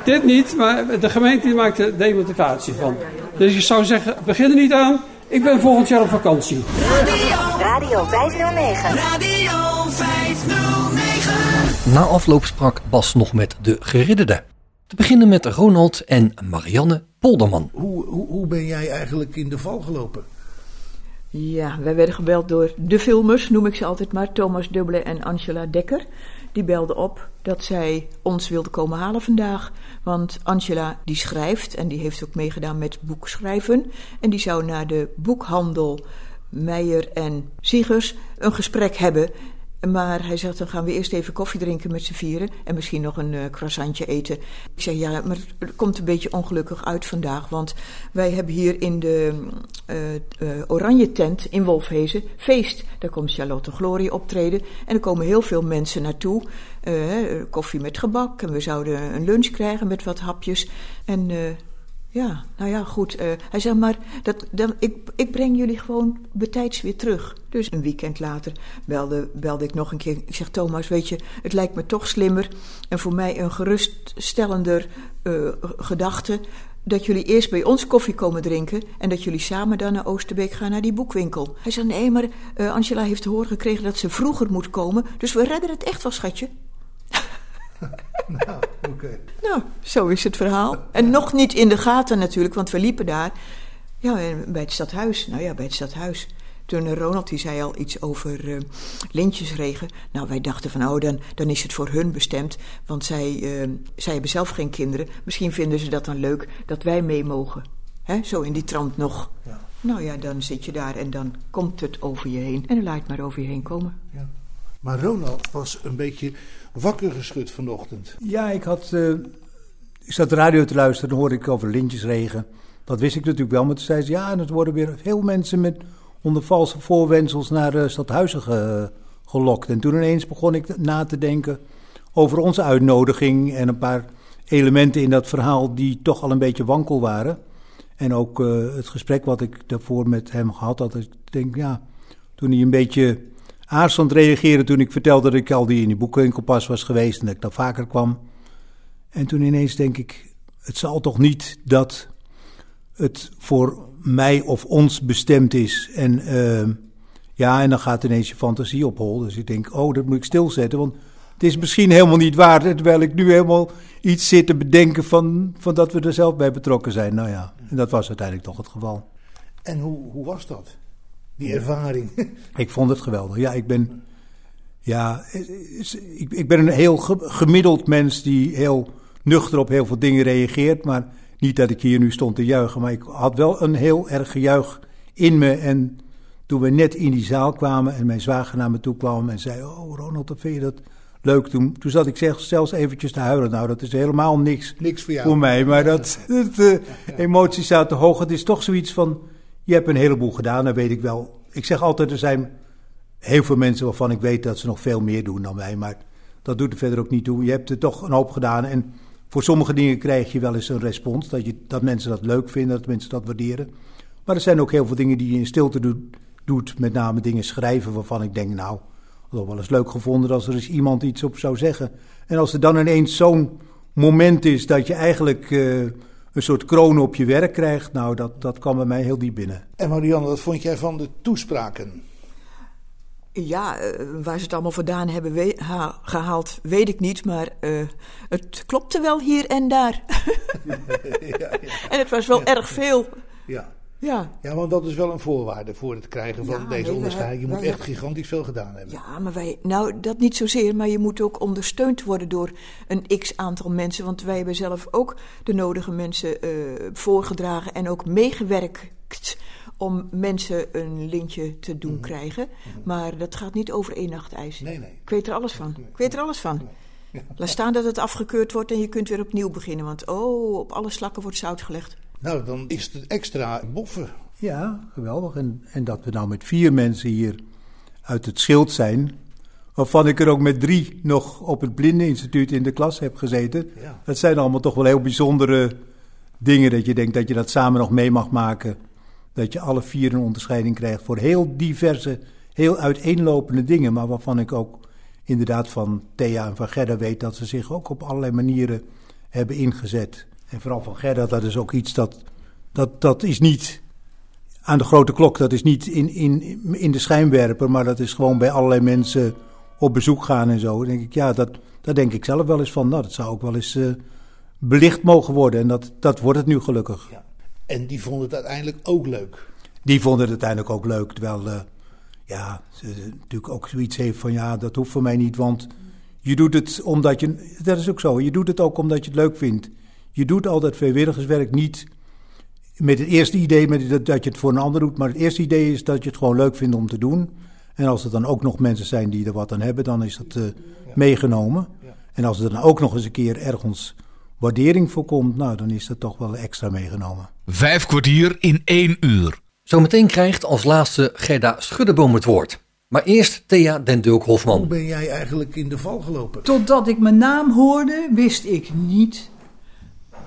Dit niet, maar de gemeente maakt er demotivatie van. Dus ik zou zeggen, begin er niet aan. Ik ben volgend jaar op vakantie. Radio, Radio 509. Radio 509. Na afloop sprak Bas nog met de geridderde. Te beginnen met Ronald en Marianne Polderman. Hoe, hoe, hoe ben jij eigenlijk in de val gelopen? Ja, wij werden gebeld door de filmers, noem ik ze altijd maar, Thomas Dubbele en Angela Dekker. Die belden op dat zij ons wilde komen halen vandaag. Want Angela die schrijft en die heeft ook meegedaan met boekschrijven. En die zou naar de boekhandel Meijer en Siegers een gesprek hebben. Maar hij zegt, dan gaan we eerst even koffie drinken met z'n vieren. En misschien nog een uh, croissantje eten. Ik zeg, ja, maar het komt een beetje ongelukkig uit vandaag. Want wij hebben hier in de uh, uh, Oranje tent in Wolfhezen feest. Daar komt Charlotte Glorie optreden. En er komen heel veel mensen naartoe. koffie met gebak. En we zouden een lunch krijgen met wat hapjes. En ja, nou ja, goed. Uh, hij zei maar, dat, dan, ik, ik breng jullie gewoon betijds weer terug. Dus een weekend later belde, belde ik nog een keer. Ik zeg, Thomas, weet je, het lijkt me toch slimmer en voor mij een geruststellender uh, gedachte dat jullie eerst bij ons koffie komen drinken en dat jullie samen dan naar Oosterbeek gaan naar die boekwinkel. Hij zei, nee, maar uh, Angela heeft te horen gekregen dat ze vroeger moet komen, dus we redden het echt wel, schatje. nou, oké. Okay. Nou, zo is het verhaal. En nog niet in de gaten natuurlijk, want we liepen daar. Ja, bij het stadhuis. Nou ja, bij het stadhuis. Toen Ronald die zei al iets over uh, lintjesregen. Nou, wij dachten van, oh, dan, dan is het voor hun bestemd. Want zij, uh, zij hebben zelf geen kinderen. Misschien vinden ze dat dan leuk dat wij mee mogen. Hè? Zo in die trant nog. Ja. Nou ja, dan zit je daar en dan komt het over je heen. En dan laat het maar over je heen komen. Ja. Maar Ronald was een beetje wakker geschud vanochtend. Ja, ik had. Uh, ik zat de radio te luisteren, dan hoorde ik over lintjesregen. Dat wist ik natuurlijk wel, maar toen zei ze ja, en het worden weer veel mensen met onder valse voorwensels naar uh, Stadhuizen ge, gelokt. En toen ineens begon ik na te denken over onze uitnodiging en een paar elementen in dat verhaal die toch al een beetje wankel waren. En ook uh, het gesprek wat ik daarvoor met hem gehad had. Ik denk, ja, toen hij een beetje aarzelend reageren toen ik vertelde dat ik al die in die boekwinkel pas was geweest en dat ik daar vaker kwam. En toen ineens denk ik, het zal toch niet dat het voor mij of ons bestemd is. En uh, ja, en dan gaat ineens je fantasie op hol. Dus ik denk, oh, dat moet ik stilzetten, want het is misschien helemaal niet waar. Terwijl ik nu helemaal iets zit te bedenken van, van dat we er zelf bij betrokken zijn. Nou ja, en dat was uiteindelijk toch het geval. En hoe, hoe was dat? Die ervaring. Ik vond het geweldig. Ja, ik ben, ja, ik, ik ben een heel gemiddeld mens die heel nuchter op heel veel dingen reageert. Maar Niet dat ik hier nu stond te juichen, maar ik had wel een heel erg gejuich in me. En toen we net in die zaal kwamen en mijn zwager naar me toe kwam en zei: Oh, Ronald, vind je dat leuk? Toen, toen zat ik zelfs eventjes te huilen. Nou, dat is helemaal niks, Niks voor jou. mij. Maar dat, dat de emoties zaten hoog. Het is toch zoiets van: je hebt een heleboel gedaan, dat weet ik wel. Ik zeg altijd: er zijn heel veel mensen waarvan ik weet dat ze nog veel meer doen dan wij. Maar dat doet er verder ook niet toe. Je hebt er toch een hoop gedaan. En voor sommige dingen krijg je wel eens een respons. Dat, je, dat mensen dat leuk vinden, dat mensen dat waarderen. Maar er zijn ook heel veel dingen die je in stilte doet. doet met name dingen schrijven waarvan ik denk, nou, dat wel eens leuk gevonden als er eens iemand iets op zou zeggen. En als er dan ineens zo'n moment is dat je eigenlijk eh, een soort kroon op je werk krijgt, nou, dat, dat kwam bij mij heel diep binnen. En Marianne, wat vond jij van de toespraken? Ja, eh, waar ze het allemaal vandaan hebben we- gehaald, weet ik niet. Maar eh, het klopte wel hier en daar. En het was wel erg veel. Ja. Ja. Ja, want dat is wel een voorwaarde voor het krijgen van Ja, deze onderscheiding. Je moet echt gigantisch veel gedaan hebben. Ja, maar wij, nou dat niet zozeer, maar je moet ook ondersteund worden door een x aantal mensen. Want wij hebben zelf ook de nodige mensen eh, voorgedragen en ook meegewerkt om mensen een lintje te doen krijgen. Maar dat gaat niet over één nacht ijs. Nee, nee. Ik weet er alles van. Ik weet er alles van. Laat staan dat het afgekeurd wordt en je kunt weer opnieuw beginnen. Want oh, op alle slakken wordt zout gelegd. Nou, dan is het extra boffen. Ja, geweldig. En, en dat we nou met vier mensen hier uit het schild zijn. Waarvan ik er ook met drie nog op het Blindeninstituut in de klas heb gezeten. Ja. Dat zijn allemaal toch wel heel bijzondere dingen. Dat je denkt dat je dat samen nog mee mag maken. Dat je alle vier een onderscheiding krijgt voor heel diverse, heel uiteenlopende dingen. Maar waarvan ik ook inderdaad van Thea en van Gerda weet dat ze zich ook op allerlei manieren hebben ingezet. En vooral van Gerda, dat is ook iets dat, dat, dat is niet aan de grote klok. Dat is niet in, in, in de schijnwerper, maar dat is gewoon bij allerlei mensen op bezoek gaan en zo. Dan denk ik, ja, dat, daar denk ik zelf wel eens van. Nou, dat zou ook wel eens eh, belicht mogen worden. En dat, dat wordt het nu gelukkig. En die vonden het uiteindelijk ook leuk. Die vonden het uiteindelijk ook leuk. Terwijl, eh, ja, ze natuurlijk ook zoiets heeft van, ja, dat hoeft voor mij niet. Want je doet het omdat je, dat is ook zo, je doet het ook omdat je het leuk vindt. Je doet al dat vrijwilligerswerk niet met het eerste idee met dat, dat je het voor een ander doet. Maar het eerste idee is dat je het gewoon leuk vindt om te doen. En als er dan ook nog mensen zijn die er wat aan hebben, dan is dat eh, meegenomen. En als er dan ook nog eens een keer ergens waardering voor komt, nou, dan is dat toch wel extra meegenomen. Vijf kwartier in één uur. Zometeen krijgt als laatste Gerda Schuddeboom het woord. Maar eerst Thea den Dulk Hoe Hofman. ben jij eigenlijk in de val gelopen? Totdat ik mijn naam hoorde, wist ik niet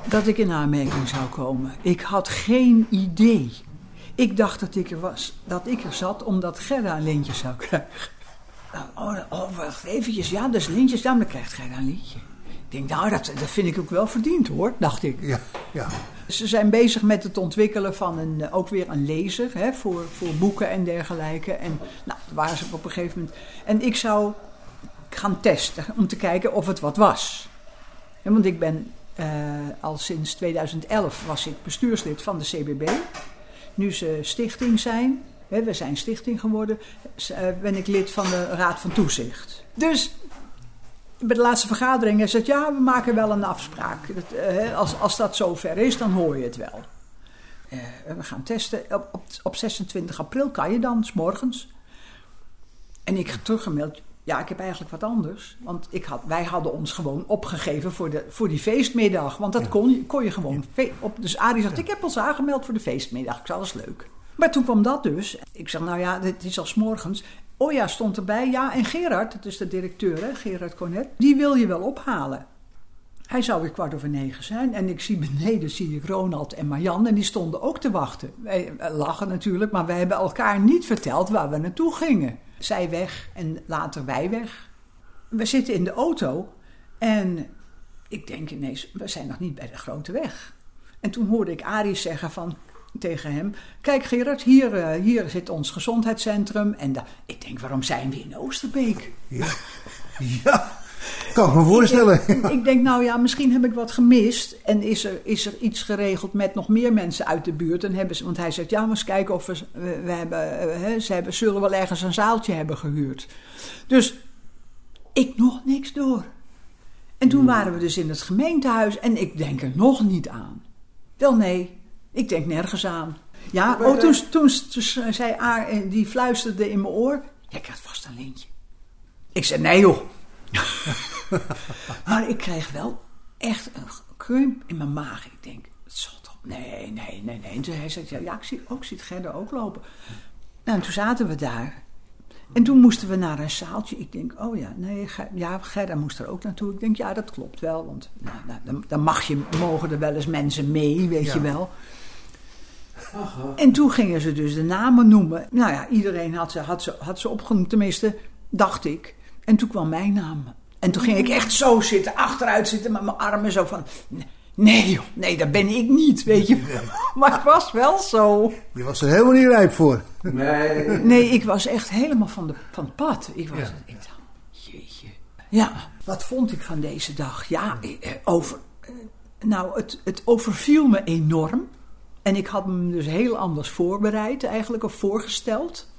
dat ik in aanmerking zou komen. Ik had geen idee. Ik dacht dat ik er was, dat ik er zat omdat Gerda een lintje zou krijgen. Oh, oh wacht eventjes. Ja, dus lintjes, dan krijgt Gerda een lintje. Ik denk, nou, dat, dat vind ik ook wel verdiend hoor, dacht ik. Ja, ja. Ze zijn bezig met het ontwikkelen van een, eh, ook weer een lezer hè, voor, voor boeken en dergelijke. En nou, daar waren ze op een gegeven moment. En ik zou gaan testen om te kijken of het wat was. Ja, want ik ben eh, al sinds 2011 was ik bestuurslid van de CBB. Nu ze stichting zijn, hè, we zijn stichting geworden, eh, ben ik lid van de Raad van Toezicht. Dus bij de laatste vergadering hij zegt ja, we maken wel een afspraak. Dat, eh, als, als dat zover is, dan hoor je het wel. We gaan testen. Op, op, op 26 april kan je dan, s morgens. En ik teruggemeld. Ja, ik heb eigenlijk wat anders. Want ik had, wij hadden ons gewoon opgegeven voor, de, voor die feestmiddag. Want dat kon, je- kon je gewoon. Op, dus Arie zegt, ik heb ons aangemeld voor de feestmiddag. Ik zei, dat is leuk. Maar toen kwam dat dus. Ik zeg, nou ja, dit is al morgens. Oh ja, stond erbij. Ja, en Gerard, dat is de directeur, hè, Gerard Cornet. Die wil je wel ophalen. Hij zou weer kwart over negen zijn. En ik zie beneden zie ik Ronald en Marjan. En die stonden ook te wachten. Wij eh, lachen natuurlijk, maar wij hebben elkaar niet verteld waar we naartoe gingen. Zij weg en later wij weg. We zitten in de auto. En ik denk ineens, we zijn nog niet bij de grote weg. En toen hoorde ik Arie zeggen van, tegen hem... Kijk Gerard, hier, eh, hier zit ons gezondheidscentrum. En ik denk, waarom zijn we in Oosterbeek? Ja, ja. Kan ik me voorstellen. Ik, ik denk, nou ja, misschien heb ik wat gemist. En is er, is er iets geregeld met nog meer mensen uit de buurt? En hebben ze, want hij zegt, ja, maar eens kijken of we, we, hebben, eh, hè, ze hebben, zullen wel ergens een zaaltje hebben gehuurd. Dus ik nog niks door. En toen waren we dus in het gemeentehuis en ik denk er nog niet aan. Wel nee, ik denk nergens aan. Ja, oh, toen, toen, toen zei A, en die fluisterde in mijn oor. Jij krijgt vast een lintje. Ik zei, nee joh. maar ik kreeg wel echt een krimp in mijn maag. Ik denk, het zal toch... Nee, nee, nee, nee. En toen hij zei, ja, ja ik zie, ook, ziet Gerda ook lopen. Nou, en toen zaten we daar. En toen moesten we naar een zaaltje. Ik denk, oh ja, nee, ja, Gerda moest er ook naartoe. Ik denk, ja, dat klopt wel. Want nou, nou, dan, dan mag je, mogen er wel eens mensen mee, weet Ja. je wel. En toen gingen ze dus de namen noemen. Nou ja, iedereen had ze, had ze, had ze opgenoemd, tenminste, dacht ik. En toen kwam mijn naam. En toen ging ik echt zo zitten, achteruit zitten met mijn armen zo van... Nee joh, nee, dat ben ik niet, weet je. Maar het was wel zo. Je was er helemaal niet rijp voor. Nee. Nee, ik was echt helemaal van, de, van het pad. Ik was, ik dacht, jeetje. Ja, wat vond ik van deze dag? Ja, eh, over, eh, nou, het, het overviel me enorm. En ik had me dus heel anders voorbereid eigenlijk, of voorgesteld.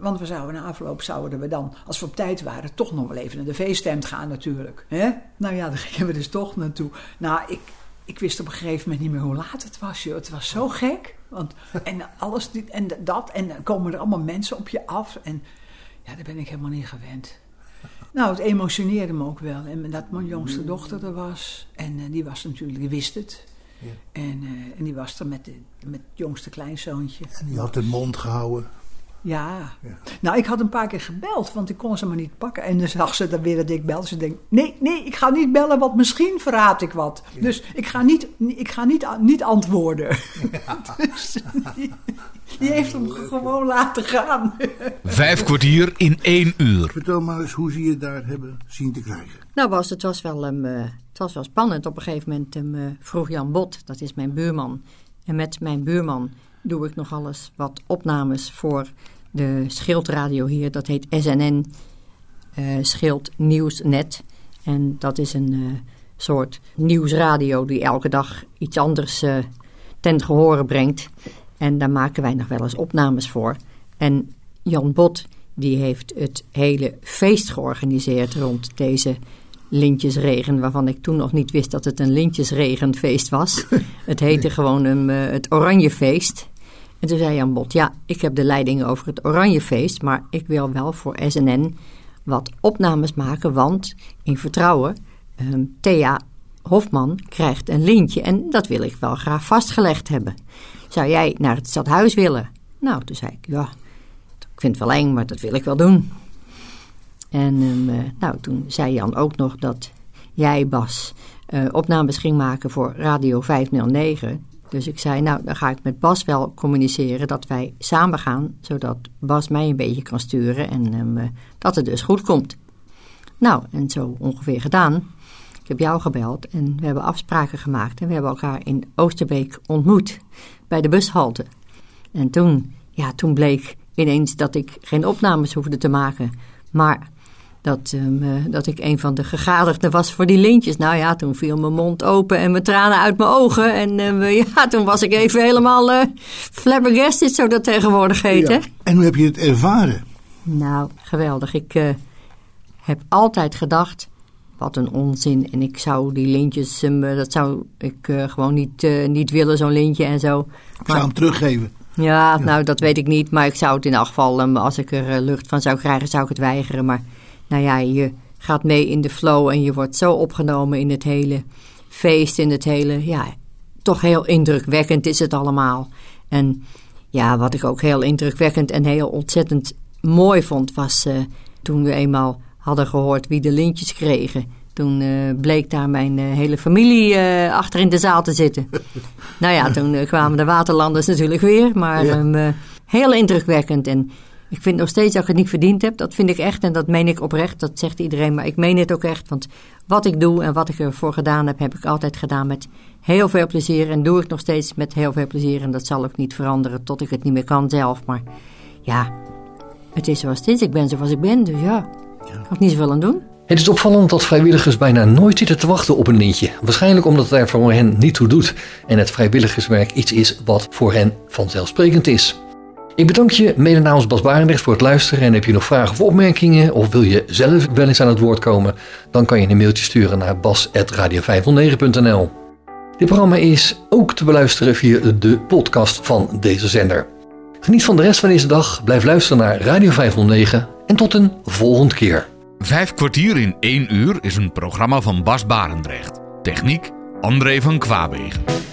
Want we zouden na afloop zouden we dan, als we op tijd waren, toch nog wel even naar de feesttent gaan natuurlijk. Hè? Nou ja, daar gingen we dus toch naartoe. Nou, ik, ik wist op een gegeven moment niet meer hoe laat het was. Joh. Het was zo gek. Want, en alles dit en dat. En dan komen er allemaal mensen op je af. En ja, daar ben ik helemaal niet gewend. Nou, het emotioneerde me ook wel. En dat mijn jongste dochter er was. En eh, die was natuurlijk, die wist het. En, eh, en die was er met, de, met het jongste kleinzoontje. Je had de mond gehouden. Ja. Nou, ik had een paar keer gebeld, want ik kon ze maar niet pakken. En dan zag ze dan weer dat ik belde. Ze denkt, nee, nee, ik ga niet bellen, want misschien verraad ik wat. Dus ik ga niet, ik ga niet, niet antwoorden. dus die, die heeft hem gewoon laten gaan. Vijf kwartier in één uur. Vertel maar eens hoe ze je daar hebben zien te krijgen. Nou, was, het, was wel, um, uh, het was wel spannend. Op een gegeven moment um, uh, vroeg Jan Bot, dat is mijn buurman. En met mijn buurman doe ik nog alles wat opnames voor de schildradio hier. Dat heet SNN uh, Schild Nieuwsnet. En dat is een uh, soort nieuwsradio die elke dag iets anders uh, ten gehore brengt. En daar maken wij nog wel eens opnames voor. En Jan Bot die heeft het hele feest georganiseerd rond deze lintjesregen, waarvan ik toen nog niet wist dat het een lintjesregenfeest was. het heette gewoon een, het Oranjefeest. En toen zei Jan Bot, ja, ik heb de leiding over het Oranjefeest, maar ik wil wel voor SNN wat opnames maken, want in vertrouwen, um, Thea Hofman krijgt een lintje en dat wil ik wel graag vastgelegd hebben. Zou jij naar het stadhuis willen? Nou, toen zei ik, ja, ik vind het wel eng, maar dat wil ik wel doen. En um, uh, nou, toen zei Jan ook nog dat jij, Bas, uh, opnames ging maken voor Radio 509. Dus ik zei, nou, dan ga ik met Bas wel communiceren dat wij samen gaan, zodat Bas mij een beetje kan sturen en um, uh, dat het dus goed komt. Nou, en zo ongeveer gedaan. Ik heb jou gebeld en we hebben afspraken gemaakt en we hebben elkaar in Oosterbeek ontmoet bij de bushalte. En toen, ja, toen bleek ineens dat ik geen opnames hoefde te maken, maar dat, um, uh, dat ik een van de gegadigden was voor die lintjes. Nou ja, toen viel mijn mond open en mijn tranen uit mijn ogen. En uh, ja, toen was ik even helemaal uh, flabbergasted, zo dat tegenwoordig heet, ja. hè? En hoe heb je het ervaren? Nou, geweldig. Ik uh, heb altijd gedacht, wat een onzin. En ik zou die lintjes, um, dat zou ik uh, gewoon niet, uh, niet willen, zo'n lintje en zo. Ik zou hem teruggeven. Ja, ja, nou, dat weet ik niet. Maar ik zou het in elk geval, um, als ik er lucht van zou krijgen, zou ik het weigeren. Maar nou ja, je gaat mee in de flow en je wordt zo opgenomen in het hele feest, in het hele, ja, toch heel indrukwekkend is het allemaal. En ja, wat ik ook heel indrukwekkend en heel ontzettend mooi vond, was uh, toen we eenmaal hadden gehoord wie de lintjes kregen. Toen uh, bleek daar mijn uh, hele familie achter in de zaal te zitten. nou ja, toen kwamen de waterlanders natuurlijk weer. Maar ja. um, heel indrukwekkend. En ik vind nog steeds dat ik het niet verdiend heb. Dat vind ik echt en dat meen ik oprecht. Dat zegt iedereen, maar ik meen het ook echt. Want wat ik doe en wat ik ervoor gedaan heb, heb ik altijd gedaan met heel veel plezier. En doe ik nog steeds met heel veel plezier. En dat zal ook niet veranderen tot ik het niet meer kan zelf. Maar ja, het is zoals het is. Ik ben zoals ik ben, dus ja. Ik kan er niet zoveel aan doen. Het is opvallend dat vrijwilligers bijna nooit zitten te wachten op een lintje. Waarschijnlijk omdat het er voor hen niet toe doet en het vrijwilligerswerk iets is wat voor hen vanzelfsprekend is. Ik bedank je mede namens Bas Barendrecht voor het luisteren en heb je nog vragen of opmerkingen of wil je zelf wel eens aan het woord komen, dan kan je een mailtje sturen naar bas.radio509.nl. Dit programma is ook te beluisteren via de podcast van deze zender. Geniet van de rest van deze dag, blijf luisteren naar Radio 509 en tot een volgende keer. Vijf kwartier in één uur is een programma van Bas Barendrecht. Techniek André van Kwaabegen.